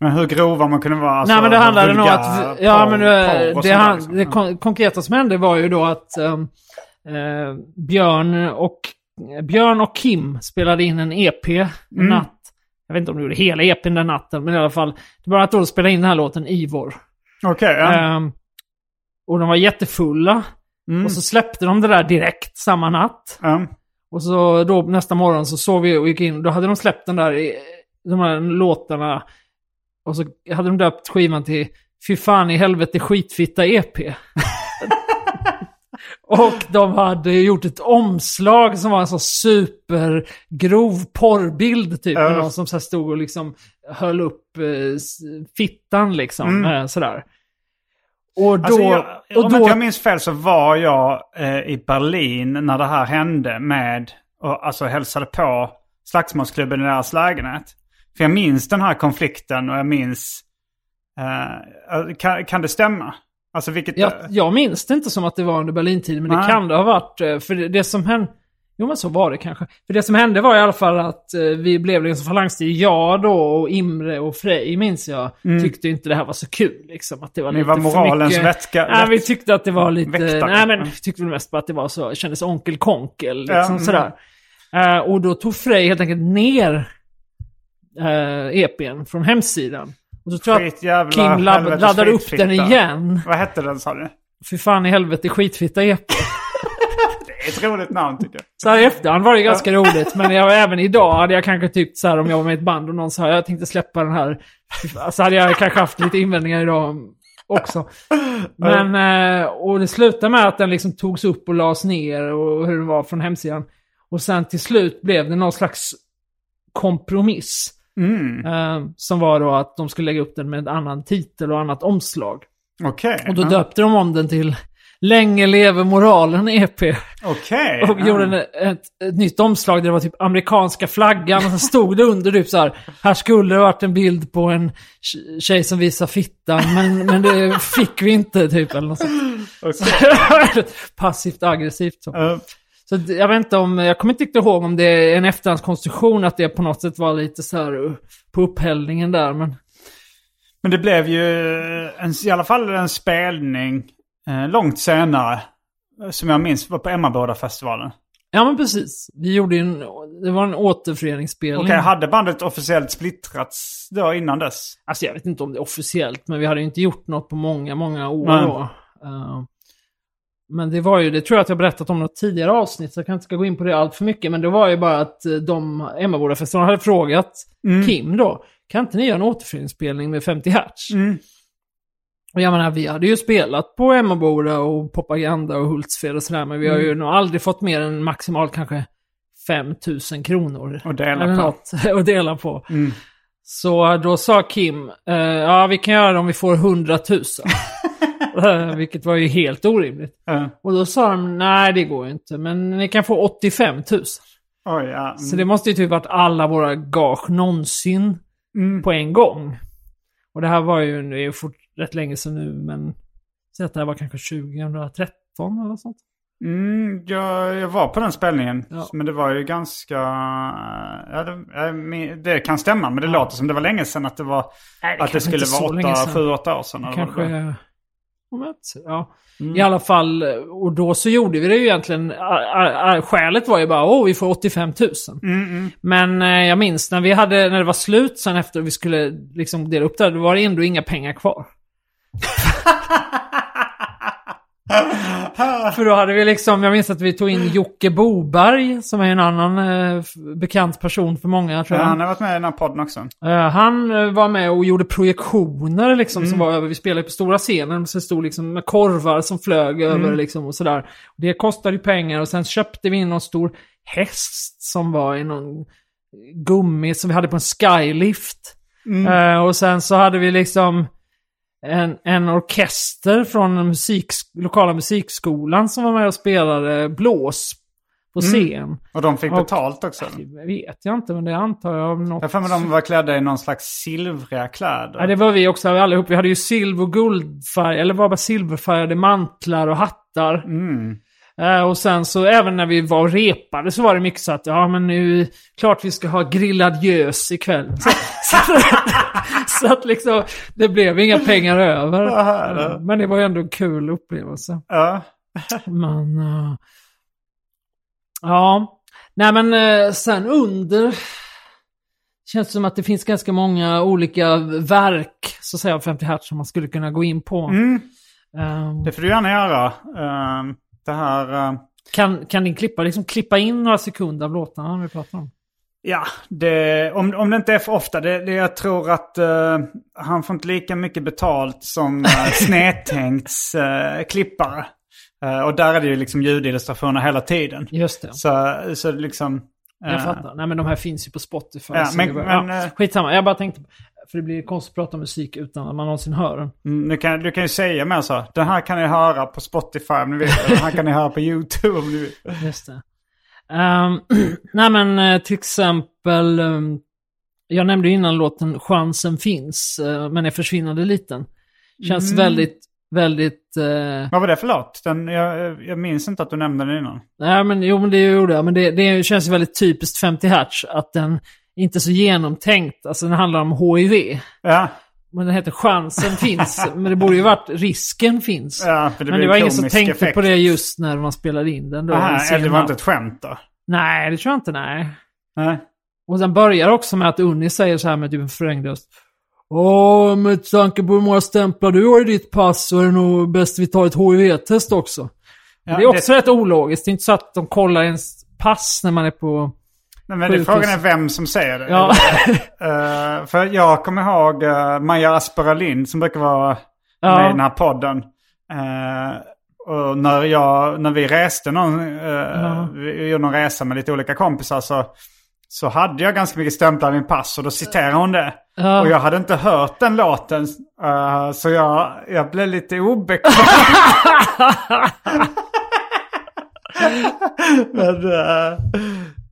Men hur grova man kunde vara? Alltså, Nej men det handlade nog att... Ja porr- men det, och det, där, han, liksom. det kon konkreta som hände var ju då att ehm, eh, Björn och Björn och Kim spelade in en EP en Mm. natt. Jag vet inte om de gjorde hela EPn den natten, men i alla fall. Det var att de spelade in den här låten Ivor. Okej, ja. Ehm, och de var jättefulla. Mm. Och så släppte de det där direkt samma natt. ja. Och så då nästa morgon så sov vi och gick in. Då hade de släppt den där, de här låtarna. Och så hade de döpt skivan till Fy fan i helvete skitfitta EP. och de hade gjort ett omslag som var en sån supergrov porrbild typ. Med Ja. någon som så stod och liksom höll upp eh, fittan liksom. Mm. Eh, sådär. Och då... Alltså, jag, och om då inte jag minns fel så var jag eh, i Berlin när det här hände med och alltså hälsade på slagsmålsklubben i deras lägenhet. För jag minns den här konflikten och jag minns... Eh, kan, kan det stämma? Alltså vilket... Jag, jag minns det inte som att det var under Berlintiden, men det Nej. kan det ha varit. eh, För det, det som hände... Jo, men så var det kanske. För det som hände var i alla fall att eh, vi blev liksom falangstid. Jag då och Imre och Frej, minns jag, tyckte inte det här var så kul. Liksom, att det var Mm. Ni lite var för moralens mycket- vätka- Nej, vi tyckte att det var lite... väktare. Nej, men vi tyckte väl mest bara att det var så, kändes onkel konkel. Liksom, mm. sådär. Eh, och då tog Frej helt enkelt ner uh, EPn från hemsidan. Och så tror jag att Kim ladd, laddade upp den skitfitta. igen. Vad hette den sa du? Fy fan i helvete skitfitta EP. Det är ett roligt namn tycker jag. Så här i efterhand var det ganska roligt. Men jag, även idag hade jag kanske tyckt så här om jag var med i ett band och någon sa jag tänkte släppa den här. Så hade jag kanske haft lite invändningar idag också. Men, eh, och det slutade med att den liksom togs upp och lades ner och hur den var från hemsidan. Och sen till slut blev det någon slags kompromiss. Mm. Eh, som var då att de skulle lägga upp den med en annan titel och annat omslag. Okej. Och då döpte de om den till Länge lever moralen EP. Okej. Och ja. gjorde en, ett, ett nytt omslag där det var typ amerikanska flaggan och så stod det under typ så här. Här skulle det varit en bild på en tje- tjej som visar fittan men, men det fick vi inte typ eller något sånt. Okej. Passivt aggressivt så. Eh, Så jag vet inte om, jag kommer inte riktigt ihåg om det är en efterhandskonstruktion att det på något sätt var lite så här uh, på upphällningen där men. Men det blev ju en, i alla fall en spelning eh, långt senare. eh, Som jag minns var på Emmaboda-festivalen. Ja men precis. Vi gjorde en, det var en återföreningsspelning. Okej, hade bandet officiellt splittrats då innan dess? Alltså jag vet inte om det är officiellt, men vi hade ju inte gjort något på många, många år Nej. då. Eh, men det var ju, det tror jag att jag berättat om något tidigare avsnitt, så jag kanske inte ska gå in på det allt för mycket. Men det var ju bara att eh, de, Emmabodafestivalen hade frågat Mm. Kim då, kan inte ni göra en återföreningsspelning med 50 hertz? Mm. Och jag menar, vi hade ju spelat på Emmaboda och Propaganda och Hultsfred och sådär, men vi har Mm. ju nog aldrig fått mer än maximalt kanske 5000 kronor. Och dela på. Något, att dela på. Mm. Så då sa Kim, eh, ja vi kan göra det om vi får 100 000. Eh, Vilket var ju helt orimligt. Eh, Och då sa de, nej det går inte, men ni kan få 85 000. Oj, ja. Mm. Så det måste ju typ varit alla våra gage någonsin Mm. på en gång. Och det här var ju, det är ju fort, rätt länge sedan nu, men så att det här var kanske 2013 eller sånt. Mm, jag, jag var på den spelningen. Ja. Men det var ju ganska... Ja, det, min- det kan stämma, men det låter som det var länge sedan att det var... Nej, att det skulle vara länge åtta, sedan. sju, åtta år sedan. det. Kanske... Ja. Mm. I alla fall, och då så gjorde vi det ju egentligen, skälet var ju bara åh vi får 85 000. Mm, Men eh, jag minns när vi hade, när det var slut sen efter vi skulle liksom dela upp det, då var det ändå inga pengar kvar. För då hade vi liksom, jag minns att vi tog in Jocke Boberg, som är en annan eh, bekant person för många tror Ja, jag. han har varit med i den här podden också. Eh, han eh, var med och gjorde projektioner liksom Mm. som var över, vi spelade på stora scenen, så stod liksom med korvar som flög Mm. över liksom och sådär. Det kostade ju pengar och sen köpte vi in någon stor häst som var i någon gummi som vi hade på en skylift. Mm. Eh, och sen så hade vi liksom en, en orkester från musik, lokala musikskolan som var med och spelade blås på Mm. scen. Och de fick Och- betalt också. Det vet jag inte, men det antar jag. Något... Jag för mig de var klädda i någon slags silvriga kläder. Ja, det var vi också allihop. Vi hade ju silver och guldfärg, eller var bara silverfärgade mantlar och hattar. Mm. Eh, och sen så även när vi var och repade så var det mycket så att ja men nu, klart vi ska ha grillad gös ikväll. Så, så, så att liksom, det blev inga pengar över. Eh, men det var ju ändå en kul upplevelse. Ja. Men... eh, ja. Nej men sen under... Känns det som att det finns ganska många olika verk, så att säga, av 50 Hertz som man skulle kunna gå in på. Mm. Ehm, Det får du gärna göra. Ehm, det här... ehm, kan, kan din klippa, liksom klippa in några sekunder av låtarna vi pratar om? Ja, det, om, om det inte är för ofta. Det, det, jag tror att eh, han får inte lika mycket betalt som uh, Snedtänkts eh, klippare. Eh, och där är det ju liksom ljudillustrationer hela tiden. Just det. Så, så liksom... Jag eh, fattar. Nej men de här finns ju på Spotify. Ja, men- men, ja, eh, skitsamma, jag bara tänkte... För det blir konstigt att prata musik utan att man någonsin hör den. Mm, du, kan, du kan ju säga mer så. Den här kan ni höra på Spotify om ni vill. Den här kan ni höra på YouTube om ni vill. Just det. Ehm, nej men eh, till exempel, ehm, jag nämnde innan låten Chansen finns, eh, men är försvinnande liten. Känns Mm. väldigt, väldigt... eh, Vad var det för låt? Den, jag, jag minns inte att du nämnde den innan. nej men jo men det gjorde jag, men det, det känns ju väldigt typiskt 50 Hertz att den inte så genomtänkt, alltså den handlar om HIV. Ja, Men den heter Chansen finns, men det borde ju varit Risken finns. ja för det men det var en ingen som tänkte effekt. på det just när man spelade in den. Då, Aha, eller det var inte ett skämt då? Nej, det tror jag inte, nej. Nej. Och sen börjar också med att Unni säger så här med typ en förvrängd röst. Åh, med tanke på hur många stämplar du har i ditt pass så är det nog bäst vi tar ett HIV-test också. Ja, det är också rätt ologiskt. Det är inte så att de kollar ens pass när man är på... Nej, men det, frågan är vem som säger det. Ja. Eh, för jag kommer ihåg uh, Maja Asperalind som brukar vara Ja. med i den här podden. Eh, och när, jag, när vi reste någon, eh, vi gjorde någon resa med lite olika kompisar så, så hade jag ganska mycket stämplar i min pass och då citerade hon det. Ja. Och jag hade inte hört den låten så jag, jag blev lite obekväm. men eh,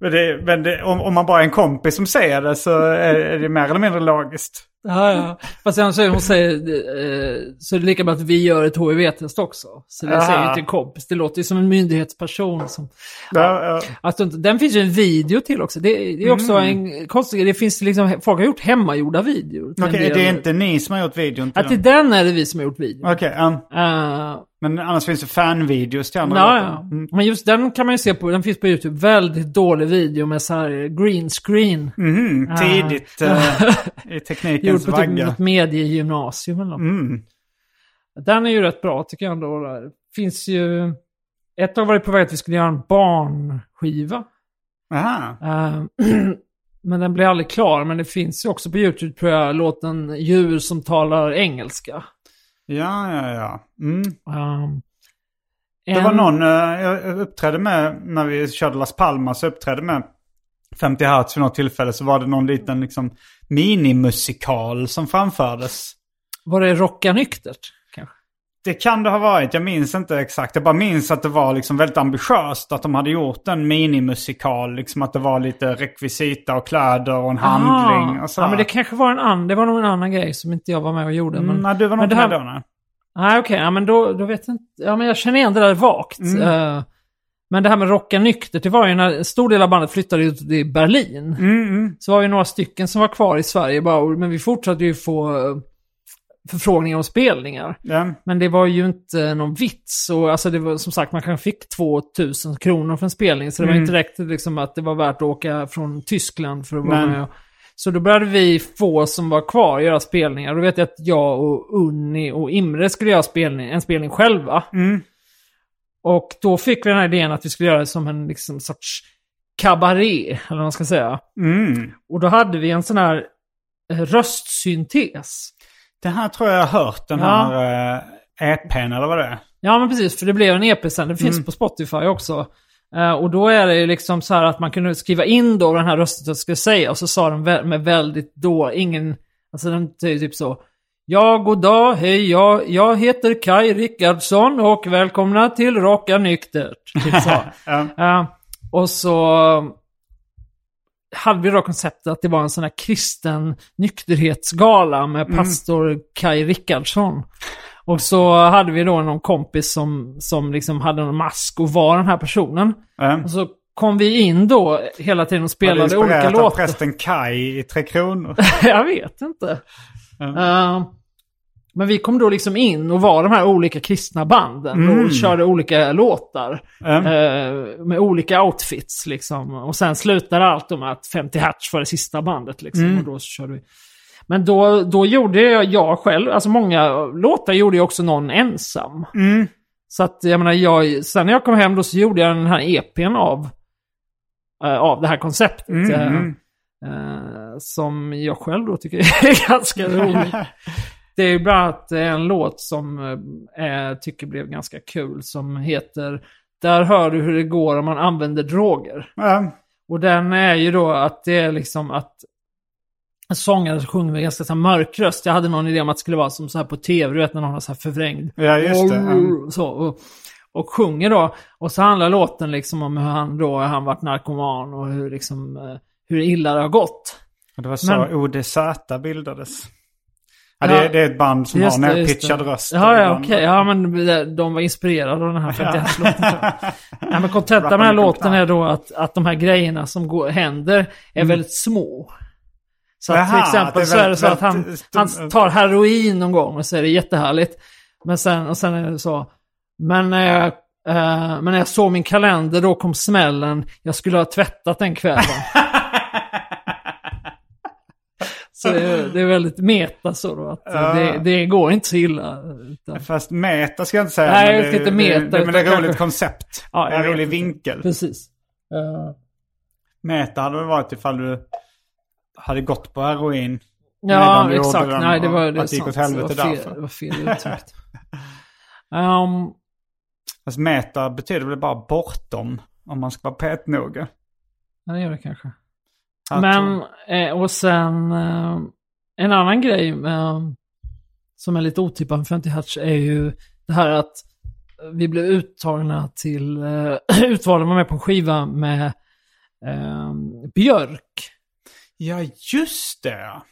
men, det, men det, om, om man bara är en kompis som säger det så är, är det mer eller mindre logiskt. Ja, ja. Fast sen så hon säger, eh, så är det lika bra att vi gör ett HIV-test också. Så det Aha. säger ju till en kompis. Det låter ju som en myndighetsperson som... Ja, ja. Att inte, den finns ju en video till också. Det, det är också en konstig Det finns liksom, folk har gjort hemmagjorda videor. Okej, del. det är inte ni som har gjort videon till Ja, till den? är det vi som har gjort videon. Okej, ja. Eh, men annars finns det fanvideos till andra ja, låtar. Mm. Men just den kan man ju se på, den finns på YouTube. Väldigt dålig video med så här green screen. Mhm, tidigt eh, i Gjord teknikens på typ vagga. något mediegymnasium eller något. Mm. Den är ju rätt bra tycker jag ändå. Det finns ju... Ett tag var det på väg att vi skulle göra en barnskiva. Aha. Eh, men den blev aldrig klar. Men det finns ju också på YouTube tror jag låten Djur som talar engelska. Ja, ja, ja. Mm. Um, Det var någon eh, jag uppträdde med när vi körde Las Palmas. Jag uppträdde med 50 Hertz vid något tillfälle. Så var det någon liten liksom minimusikal som framfördes. Var det Rocka Nyktert? Det kan det ha varit. Jag minns inte exakt. Jag bara minns att det var liksom väldigt ambitiöst. Att de hade gjort en minimusikal. Liksom att det var lite rekvisita och kläder och en handling. Och ja, men det kanske var en annan, det var nog en annan grej som inte jag var med och gjorde. Men, Mm, nej, du var nog inte det med här- då nej. Nej, okej. ja, men då, då vet jag inte. Ja, men jag känner igen det där vagt. Mm. Eh, men det här med rocka nyktert, det var ju när en stor del av bandet flyttade ut till Berlin. Mm, Så var vi några stycken som var kvar i Sverige bara, men vi fortsatte ju få eh, förfrågningar om spelningar. Ja. Men det var ju inte någon vits. Och alltså det var som sagt, man kanske fick 2000 kronor för en spelning. Så det var Mm. inte direkt liksom att det var värt att åka från Tyskland för att vara Nej. med. och- Så då började vi få som var kvar göra spelningar. Då vet jag att jag och Unni och Imre skulle göra spelning, en spelning själva. Mm. Och då fick vi den här idén att vi skulle göra det som en liksom, sorts kabaré, eller vad man ska säga. Mm. Och då hade vi en sån här eh, röstsyntes. Det här tror jag jag har hört. Den Ja. här eh, EPn eller vad det är. Ja, men precis. För det blev en EP sen. Det finns Mm. på Spotify också. Eh, och då är det ju liksom så här att man kunde skriva in då den här rösten skulle säga. Och så sa den vä- med väldigt då, ingen... Alltså den säger typ så. Ja, god dag, hej, jag, jag heter Kai Rickardsson och välkomna till Rocka Nyktert. Typ så. Ja. Eh, och så hade vi då konceptet att det var en sån här kristen nykterhetsgala med Mm. pastor Kai Rickardsson. Och så hade vi då någon kompis som, som liksom hade en mask och var den här personen. Ja. Och så kom vi in då hela tiden och Var spelade olika inspirerat av låtar. prästen Kai i Tre Kronor? Jag vet inte. Eh, men vi kom då liksom in och var de här olika kristna banden Mm. och körde olika låtar. Ja. Eh, med olika outfits liksom. Och sen slutade allt med att 50 Hertz var det sista bandet liksom. Mm. Och då så körde vi. Men då, då gjorde jag, jag själv, alltså många låtar gjorde jag också någon ensam. Mm. Så att jag menar, jag, sen när jag kom hem då så gjorde jag den här EPn av, eh, av det här konceptet. Mm, eh, mm. eh, som jag själv då tycker är ganska rolig. Det är bland annat en låt som eh, jag tycker blev ganska kul som heter Där hör du hur det går om man använder droger. Ja. Och den är ju då att det är liksom att en sångare som sjunger med ganska så mörk röst. Jag hade någon idé om att det skulle vara som så här på tv, du vet när någon har så här förvrängd. Ja, just det. Mm. Så, och, och sjunger då. Och så handlar låten liksom om hur han då, han varit narkoman och hur liksom, eh, hur illa det har gått. Och det var så Men- ODZ bildades. Ja, Ja, det, det är ett band som Just har en pitchad röst. Ja, ja okej. Ja, men de var inspirerade av den här 51-låten. tror jag. Nej, men kontentan med den här låten är då att, att de här grejerna som går, händer är väldigt små. Så att till Mm. Jaha, exempel så är det så att han, han tar heroin någon gång och så är det jättehärligt. Men sen, och sen är det så. Men när jag, eh, men när jag såg min kalender då kom smällen. Jag skulle ha tvättat den kvällen. så det är, det är väldigt meta så då. Att Ja. det, det går inte så illa. Utan, Fast meta ska jag inte säga. Nej, jag det- ska inte meta, Det, men det är ett roligt kanske- koncept. Ja, en rolig inte. vinkel. Precis. Eh, Meta hade väl varit ifall du hade gått på heroin. Ja, exakt. Nej, det var det att det gick åt helvete det var fel, därför. Det var fel uttryckt. um, Fast meta betyder väl bara bortom. Om man ska vara petnoga. ja, det gör det kanske. Men, eh, och sen eh, en annan grej eh, som är lite otippad med 50 Hertz är ju det här att vi blev uttagna till, utvalda vara med på en skiva med Björk. Ja, just det.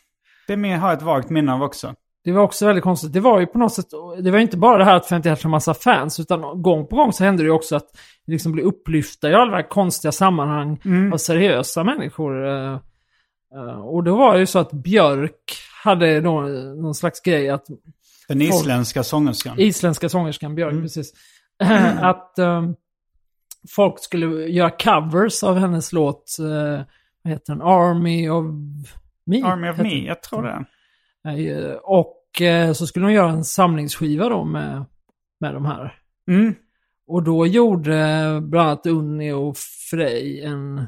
Det har jag ett vagt minne av också. Det var också väldigt konstigt. Det var ju på något sätt, det var inte bara det här att 50 Hertz har massa fans, utan gång på gång så hände det ju också att vi liksom blev upplyfta i alla konstiga sammanhang av seriösa människor. eh, eh, Och då var det ju så att Björk hade då någon slags grej att Den isländska sångerskan. isländska sångerskan Björk, precis. att eh, folk skulle göra covers av hennes låt, eh, vad heter den? Army of Me. Army of Me, jag tror det. Eh, Och eh, så skulle de göra en samlingsskiva då med, med de här. Mm. Och då gjorde bland annat Unni och Frej en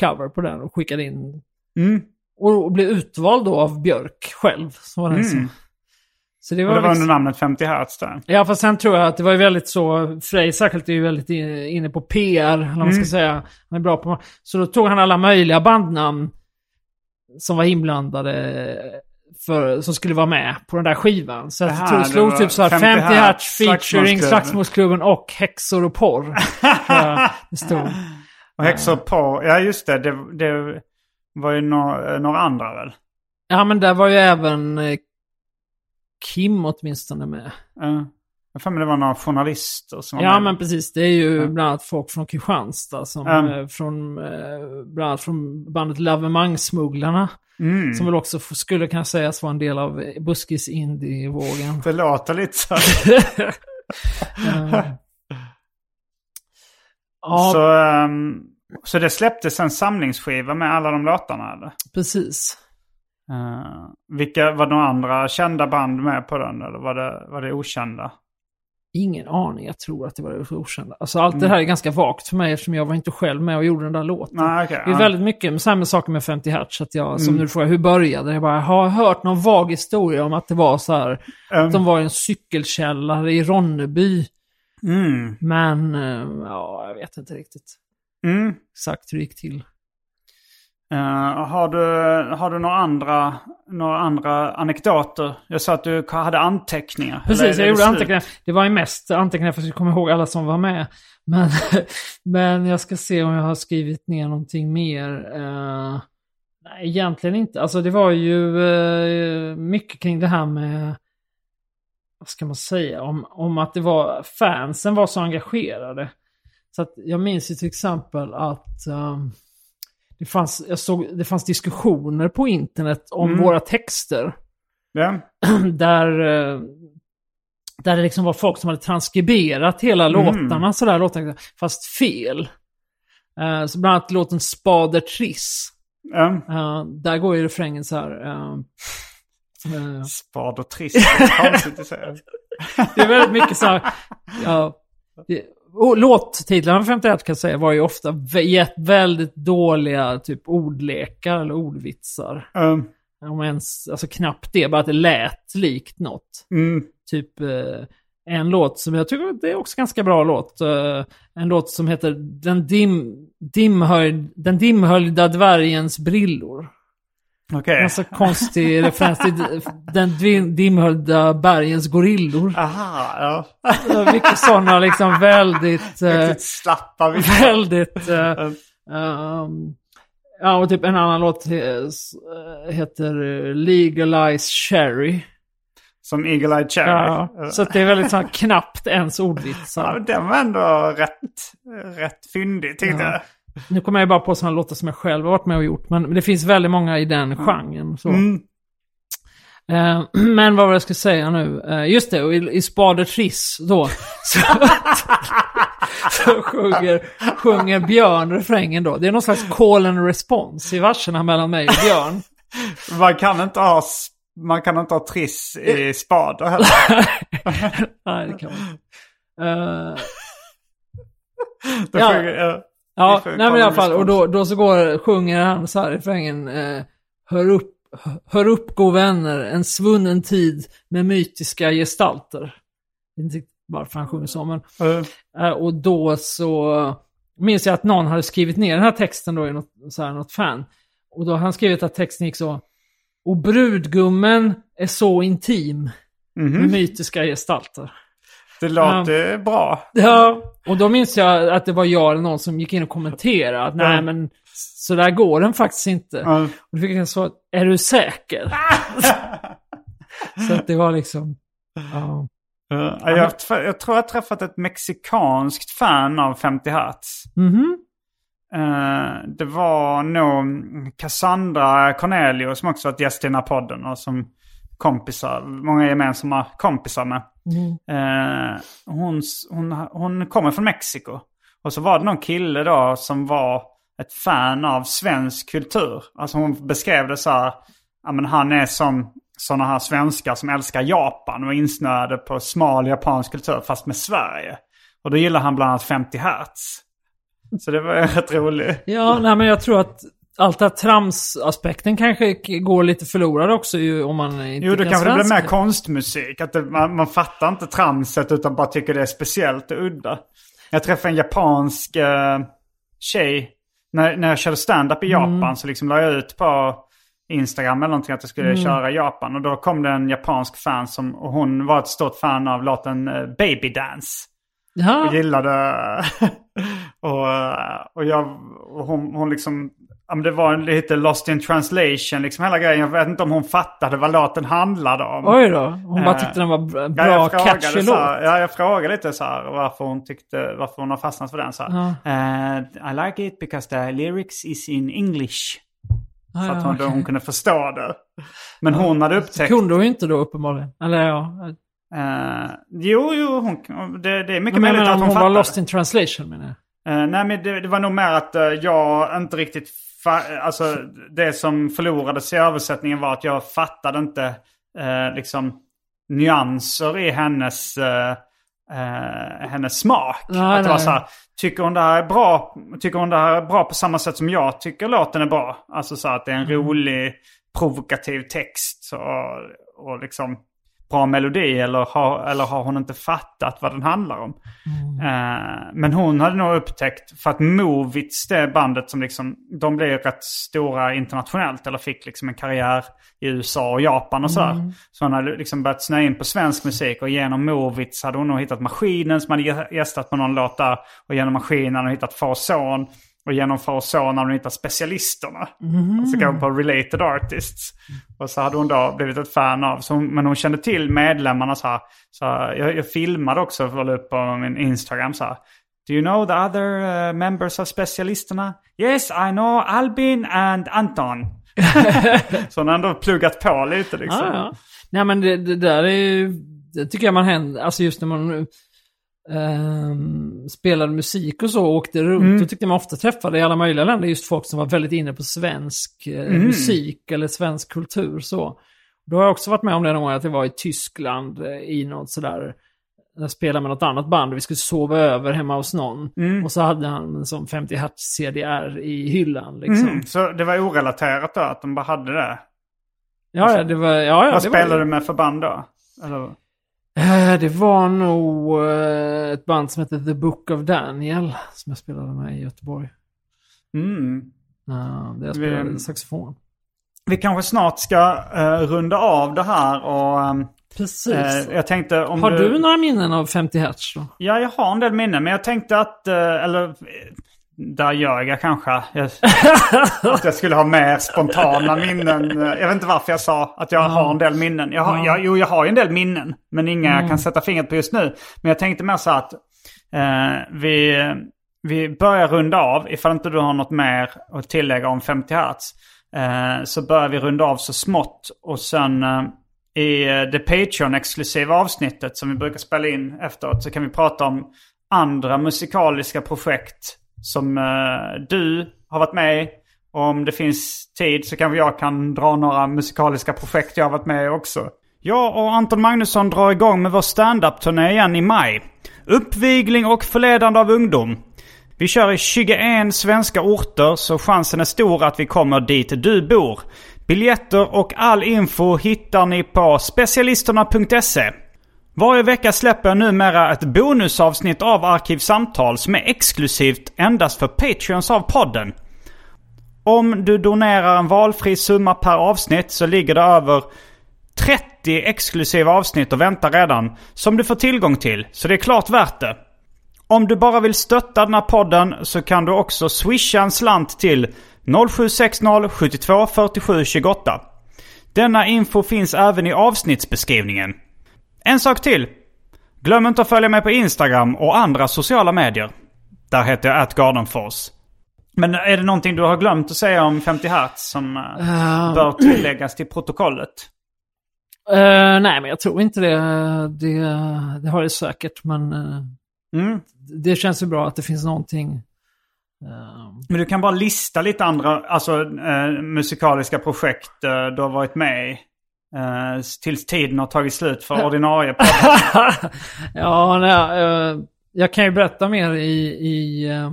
cover på den och skickade in. Mm. Och blev utvald då av Björk själv. Så var den Mm. så. Så det Och var det var liksom... under namnet 50 Hertz där. Ja, fast sen tror jag att det var ju väldigt så, Frej särskilt är ju väldigt in- inne på PR, eller vad man ska Mm. säga. Han är bra på, så då tog han alla möjliga bandnamn som var inblandade för, som skulle vara med på den där skivan. Så Jaha, tror det slog typ så här 50 50 hertz, featuring Slagsmålsklubben. Och häxor och porr. det stod. Och häxor på, ja just det, det, det var ju några, några andra väl? Ja men där var ju även eh, Kim åtminstone med. Uh, jag för mig det var några journalister som var Ja med. men precis, det är ju Ja. bland annat folk från Kristianstad som eh, från, eh, bland annat från bandet Lavemang-smugglarna. Mm. Som väl också skulle kunna sägas vara en del av eh, buskis indie-vågen. Det låter lite så. Ja, Så, ehm, så det släpptes en samlingsskiva med alla de låtarna eller? precis. Uh, vilka, var några andra kända band med på den eller var det, var det okända? Ingen aning, jag tror att det var det okända. Alltså allt Mm. det här är ganska vagt för mig eftersom jag var inte själv med och gjorde den där låten. Nej, okej. Det är ja. väldigt mycket samma saker med 50 Hertz. Att jag, som Mm. nu frågar, hur började Jag bara, har hört någon vag historia om att det var så här. Ehm, Att de var i en cykelkällare i Ronneby. mm, Men, eh, ja, jag vet inte riktigt mm. exakt hur det gick till. Eh, har, du, har du några andra, några andra anekdoter? Jag sa att du hade anteckningar. Precis, jag gjorde slut? anteckningar. Det var ju mest anteckningar för att komma ihåg alla som var med. Men, men jag ska se om jag har skrivit ner någonting mer. Eh, nej, egentligen inte. Alltså det var ju eh, mycket kring det här med, vad ska man säga, om, om att det var, fansen var så engagerade. Så att jag minns ju till exempel att ehm, det, fanns, jag såg, det fanns diskussioner på internet om Mm. våra texter Ja. där, eh, där det liksom var folk som hade transkriberat hela Mm. låtarna sådär, låtarna, fast fel. Eh, så bland annat låten Spader Triss. Eh, där går ju refrängen så här. Spad och trist. Det är konstigt att säga. det är väldigt mycket så här. Ja, det, och låttitlarna för 51 kan jag säga var ju ofta vä- väldigt dåliga typ ordlekar eller ordvitsar. Um, Om ens, alltså knappt det, bara att det lät likt något. mm, typ eh, en låt som jag tycker det är också ganska bra låt. Eh, en låt som heter Den, dim, dimhöljd, Den dimhöljda dvärgens brillor. Okej. Ganska konstig referens till Den dim- dimhöljda bergens gorillor. Aha, ja. Mycket sådana liksom väldigt, eh, Riktigt slappa väldigt... ehm, ja, och typ en annan låt eh, heter Legalize Cherry. Som Eagle Eye Cherry. Ja, Ja. så det är väldigt så knappt ens Ja, ordvitsar. men den var ändå rätt, rätt fyndig tyckte Ja. jag. Nu kommer jag bara på sådana låtar som jag själv har varit med och gjort, men det finns väldigt många i den genren. Så. Mm. Eh, men vad var det jag skulle säga nu? Eh, just det, och i, i Spader Triss då, så, så sjunger, sjunger Björn refrängen då. Det är någon slags call and response i verserna mellan mig och Björn. Man kan inte ha, man kan inte ha triss i spader heller. Nej, det kan man inte. Eh, Ja. Ja. Nej men i alla fall. Och då, då så går, sjunger han så här i refrängen. Eh, hör upp, hör upp gå vänner, en svunnen tid med mytiska gestalter. Inte varför han sjunger så, men. Eh, Eh, och då så minns jag att någon hade skrivit ner den här texten då i något, så här, något fan. Och då har han skrivit att texten gick så. Och brudgummen är så intim med mhm. mytiska gestalter. Det låter bra. Ja, och då minns jag att det var jag eller någon som gick in och kommenterade att nej men så där går den faktiskt inte. Ja. Och då fick jag så är du säker? så att det var liksom, ja. Eh, jag, jag tror jag har träffat ett mexikanskt fan av 50 Hertz. Mhm. Eh, det var nog Cassandra Cornelio som också varit gäst i den här podden och som kompisar, många gemensamma kompisar med. Eh, hon, hon, hon kommer från Mexiko. Och så var det någon kille då som var ett fan av svensk kultur. Alltså hon beskrev det så här, ja men han är som sådana här svenskar som älskar Japan och insnöade på smal japansk kultur fast med Sverige. Och då gillar han bland annat 50 Hertz. Så det var rätt roligt. Ja, nej men jag tror att allt det här trams-aspekten kanske går lite förlorad också ju, om man inte Jo, då kan kanske det blir mer konstmusik. Att det, man, man fattar inte tramset utan bara tycker det är speciellt och udda. Jag träffade en japansk eh, tjej. När, när jag körde stand-up i Mm. Japan så liksom la jag ut på Instagram eller någonting att jag skulle köra i Japan. Och då kom det en japansk fan som, och hon var ett stort fan av låten eh, Baby Dance. Och Ja, gillade... och, eh, och jag, och hon, hon liksom... Ja, men det var lite lost in translation, liksom hela grejen. Jag vet inte om hon fattade vad låten handlade om. oj då. Hon bara Eh, tyckte den var bra, Ja, catchy så låt. Ja, jag frågade lite så här varför hon tyckte, varför hon har fastnat för den. Så här. Eh, I like it because the lyrics is in English. Så Ja, att hon, okej. hon kunde förstå det. Men hon hade upptäckt... Kunde hon ju inte då uppenbarligen. Eller ja. Eh, jo, jo, hon, det, det är mycket möjligt att om hon, hon var fattade. lost in translation menar jag. Eh, nej, men det, det var nog mer att eh, jag inte riktigt... Alltså, det som förlorades i översättningen var att jag fattade inte eh, liksom nyanser i hennes, eh, eh, hennes smak. Nej, att det var så här, tycker hon det här är bra? Tycker hon det här är bra på samma sätt som jag tycker låten är bra? Alltså så att det är en Mm. rolig, provokativ text och, och liksom bra melodi eller har, eller har hon inte fattat vad den handlar om? Eh, men hon hade nog upptäckt, för att Movits, det bandet som liksom, de blev rätt stora internationellt eller fick liksom en karriär i USA och Japan och sådär. Så hon hade liksom börjat snöa in på svensk musik och genom Movits hade hon nog hittat Maskinen som hade gä- gästat på någon låt där. Och genom Maskinen hade hon hittat Far Son. Och genom Far och Son hade hon hittat Specialisterna. Och så gav hon på Related Artists. Och så hade hon då blivit ett fan av. Så hon, men hon kände till medlemmarna så här. Så här, jag, jag filmade också att la upp på min Instagram så här. Do you know the other uh, members of Specialisterna? Yes, I know Albin and Anton. så hon har ändå pluggat på lite liksom. Ja, ja. Nej men det, det där är ju, det tycker jag man händer, alltså just när man ehm, spelade musik och så och åkte runt, Mm. då tyckte man ofta träffade i alla möjliga länder just folk som var väldigt inne på svensk eh, Mm. musik eller svensk kultur så. Då har jag också varit med om det någon gång att jag var i Tyskland eh, i något sådär, jag spelade med något annat band och vi skulle sova över hemma hos någon. Mm. Och så hade han en sån 50 hertz CDR i hyllan liksom. Mm, så det var orelaterat då, att de bara hade det? Ja, ja, det var... Ja, ja, Vad det spelade du med för band då? Eller? Eh, Det var nog eh, ett band som hette The Book of Daniel som jag spelade med i Göteborg. Mm. Uh, där jag Vi- spelade saxofon. Vi kanske snart ska eh, runda av det här och ehm, Precis. eh, jag tänkte om Har du några minnen av 50 Hertz då? Ja, jag har en del minnen, men jag tänkte att, eh, eller eh, där ljög jag kanske. Jag, att jag skulle ha mer spontana minnen. Jag vet inte varför jag sa att jag har en del minnen. Jag har, jag, jo, jag har ju en del minnen, men inga jag kan sätta fingret på just nu. Men jag tänkte mer så att eh, vi, vi börjar runda av, ifall inte du har något mer att tillägga om 50 Hz. Eh, så börjar vi runda av så smått och sen eh, i eh, det Patreon-exklusiva avsnittet som vi brukar spela in efteråt så kan vi prata om andra musikaliska projekt som eh, du har varit med i. Och om det finns tid så kanske jag kan dra några musikaliska projekt jag har varit med i också. Jag och Anton Magnusson drar igång med vår standup-turné igen i maj. Uppvigling och förledande av ungdom. Vi kör i 21 svenska orter så chansen är stor att vi kommer dit du bor. Biljetter och all info hittar ni på specialisterna.se. Varje vecka släpper jag numera ett bonusavsnitt av Arkivsamtal som är exklusivt endast för Patreons av podden. Om du donerar en valfri summa per avsnitt så ligger det över 30 exklusiva avsnitt och väntar redan som du får tillgång till, så det är klart värt det. Om du bara vill stötta den här podden så kan du också swisha en slant till 0760 72 47 28. Denna info finns även i avsnittsbeskrivningen. En sak till. Glöm inte att följa mig på Instagram och andra sociala medier. Där heter jag atgardenfors. Men är det någonting du har glömt att säga om 50 Hz som eh, bör tilläggas till protokollet? Eh, nej, men jag tror inte det. Det, det har det säkert, men eh, Mm. det känns ju bra att det finns någonting. Men du kan bara lista lite andra alltså, musikaliska projekt du har varit med i. Eh, tills tiden har tagit slut för ordinarie ja, nej, eh, jag kan ju berätta mer i, i eh,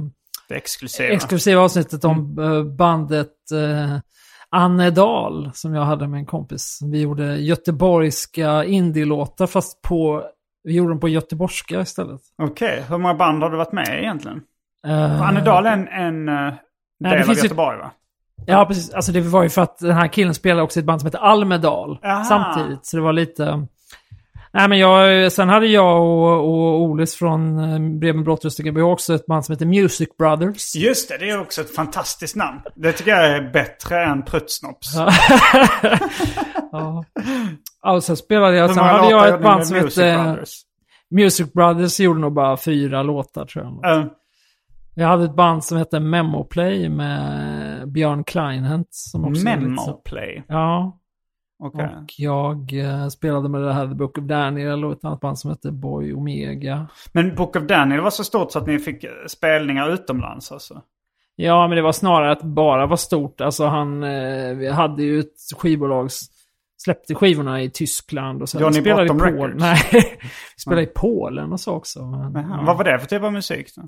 Det exklusiva. exklusiva avsnittet om eh, bandet eh, Annedal som jag hade med en kompis. Vi gjorde göteborgska indie-låtar fast på, vi gjorde dem på göteborgska istället. Okej, hur många band har du varit med i egentligen? Uh, Annedal är en, en del av finns ju- Göteborg va? Ja, precis. Alltså det var ju för att den här killen spelade också i ett band som heter Almedal Aha. samtidigt. Så det var lite... Nej men jag, sen hade jag och, och Olis från eh, Bremen Brottrust GmbH också ett band som heter Music Brothers. Just det, det är också ett fantastiskt namn. Det tycker jag är bättre än Pruttsnops. Ja. Och sen spelade jag, sen hade jag ett band som Music hette... Brothers? Music Brothers gjorde nog bara fyra låtar tror jag. Eh, Jag hade ett band som hette Memoplay med Björn Kleinhent. Som också Memoplay. Ja, Okej. och jag eh, spelade med det här The Book of Daniel och ett annat band som hette Boy Omega. Men Book of Daniel var så stort så att ni fick eh, spelningar utomlands alltså? Ja, men det var snarare att bara var stort. Alltså han eh, vi hade ju ett skivbolag, släppte skivorna i Tyskland och så. Johnny spelade i Bottom Polen. Records? Nej, vi spelade i Polen och så också. Men, Jaha, ja. Vad var det för typ av musik då?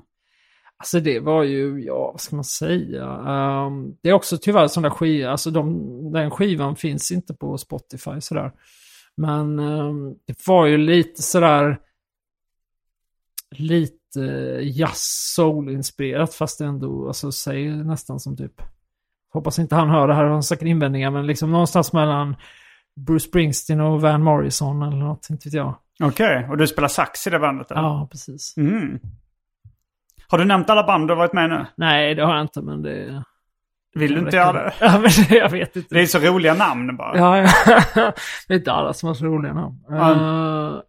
Alltså det var ju, ja vad ska man säga? Ehm, det är också tyvärr sådana skiva, alltså de, den skivan finns inte på Spotify sådär. Men ehm, det var ju lite sådär, lite jazz soul-inspirerat fast ändå, alltså säger nästan som typ, hoppas inte han hör det här, han har säkert invändningar, men liksom någonstans mellan Bruce Springsteen och Van Morrison eller något, inte vet jag. Okej, och du spelar sax i det bandet? Eller? Ja, precis. Mm. Har du nämnt alla band du varit med i nu? Nej, det har jag inte, men det... Vill du inte göra det? Ja, men jag vet inte. Det är så roliga namn bara. Ja, ja. det är inte alla som har så roliga namn. Uh,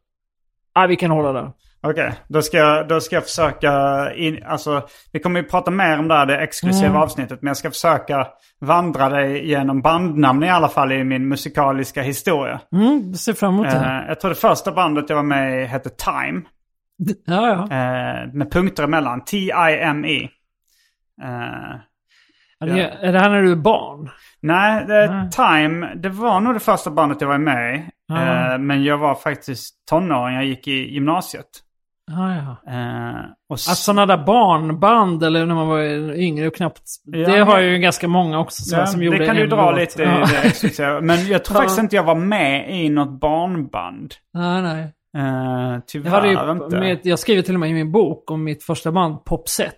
nej, vi kan hålla där. Okej, då, ska jag, då ska jag försöka... In, alltså, vi kommer ju prata mer om det här, det exklusiva Mm. avsnittet. Men jag ska försöka vandra dig genom bandnamn i alla fall i min musikaliska historia. Mm, ser fram emot det. Eh, jag tror det första bandet jag var med i hette Time. Ja, ja. Eh, med punkter emellan. T-I-M-E. Eh, Är det, är det här när du är barn? nej, det. Time, det var nog det första bandet jag var med i. Ja. Eh, men jag var faktiskt tonåring, jag gick i gymnasiet. Ja, ja. Eh, och Alltså sådana där barnband eller när man var yngre och knappt... Ja, det har ju ganska många också så, Ja, som gjorde det kan du dra låt. lite Ja. det. Men jag tror faktiskt inte jag var med i något barnband. Nej, nej. Uh, Jag, tyvärr hade ju, inte. med, jag skriver till och med i min bok om mitt första band, Popset.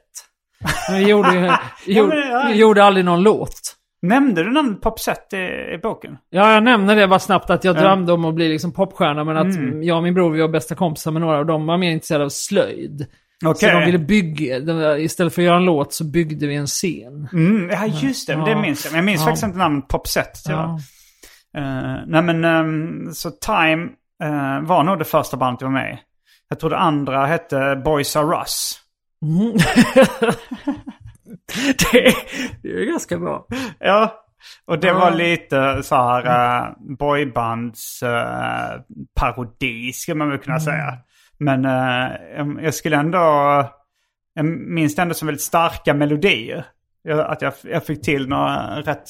Men jag gjorde, ju- gjorde, men, ja. gjorde aldrig någon låt. Nämnde du namnet Popset i, i boken? Ja, jag nämnde det bara snabbt att jag Ja. drömde om att bli liksom popstjärna men att Mm. jag och min bror vi var bästa kompisar med några och de var mer intresserade av slöjd. Okej. Så de ville bygga, istället för att göra en låt så byggde vi en scen. Mm, ja, just det. Ja. Det minns jag. Men jag minns Ja. faktiskt inte namnet Popset. Ja. Eh, nej men, ehm, så Time eh, var nog det första bandet jag var med i. Jag tror det andra hette Boys Are Us. Mm. det, är- det är ganska bra. Ja, och det var lite så här uh, boybands uh, parodi skulle man väl kunna säga. Men eh, jag- jag skulle ändå, jag minns det ändå som väldigt starka melodier. Jag, att jag, jag fick till några rätt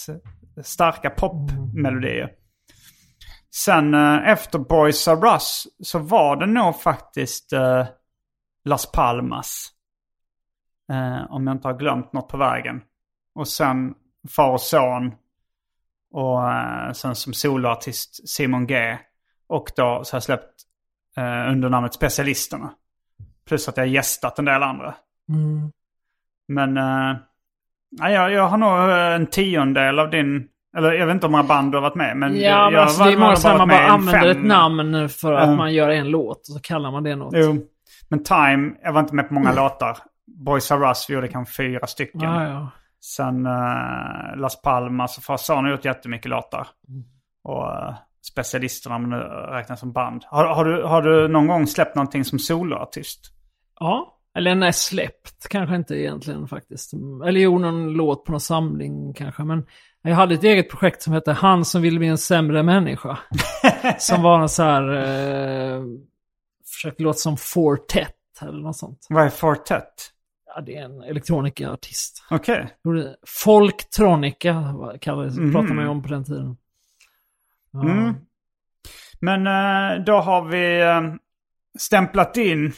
starka popmelodier. Sen eh, efter Boys Are Us så var det nog faktiskt eh, Las Palmas. Eh, om jag inte har glömt något på vägen. Och sen far och son. Och sen som soloartist Simon G. Och då så har jag släppt under namnet Specialisterna. Plus att jag har gästat en del andra. Mm. Men ja, jag, jag har nog en tiondel av din... Eller jag vet inte hur många band du har varit med. Men Ja, men alltså, det är många som man bara använder fem- ett namn för att Ja. man gör en låt och så kallar man det något. Jo. Men Time, jag var inte med på många låtar. Boys Are Us, vi gjorde kanske fyra stycken. Ja, ja. Sen eh, Las Palmas och Fasan har gjort jättemycket låtar. Och uh, specialisterna om räknas som band. Har, har, du, har du någon gång släppt någonting som soloartist? ja. Eller när släppt kanske inte egentligen faktiskt. Eller jo, någon låt på någon samling kanske. Men jag hade ett eget projekt som hette Han som vill bli en sämre människa. som var en så här... Eh, försökte låta som Fortet eller något sånt. Vad är Fortet? Ja, det är en elektronikaartist. Okej. Folktronica vad kallades, Mhm. pratade man ju om på den tiden. Ja. Mm. Men eh, då har vi eh, stämplat in.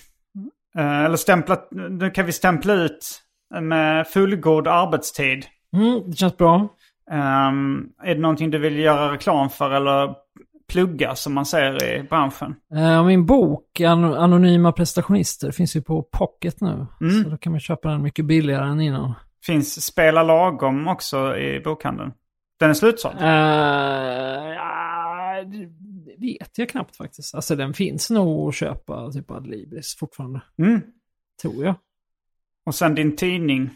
eh, eller stämplat, nu kan vi stämpla ut med fullgod arbetstid. Mm, det känns bra. Ehm, är det någonting du vill göra reklam för eller plugga som man säger i branschen? Eh, min bok, An- Anonyma prestationister, finns ju på Pocket nu. Mm. Så då kan man köpa den mycket billigare än innan. Finns Spela Lagom också i bokhandeln? Den är slutsåld? Uh, ja, det vet jag knappt faktiskt. Alltså den finns nog att köpa typ Adlibris fortfarande. Mm. Tror jag. Och sen din tidning.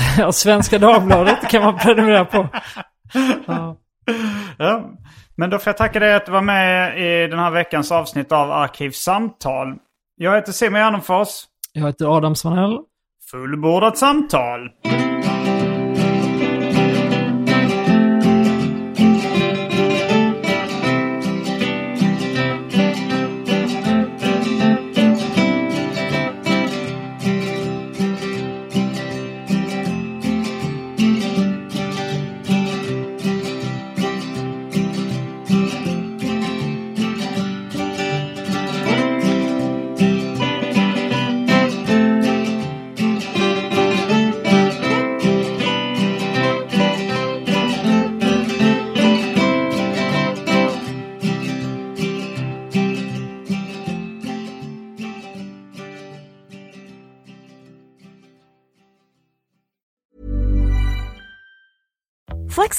ja, Svenska Dagbladet kan man prenumerera på. Ja. ja. Men då får jag tacka dig att du var med i den här veckans avsnitt av Arkivsamtal. Jag heter Simon Gärdenfors. Jag heter Adam Svanell. Fullbordat samtal.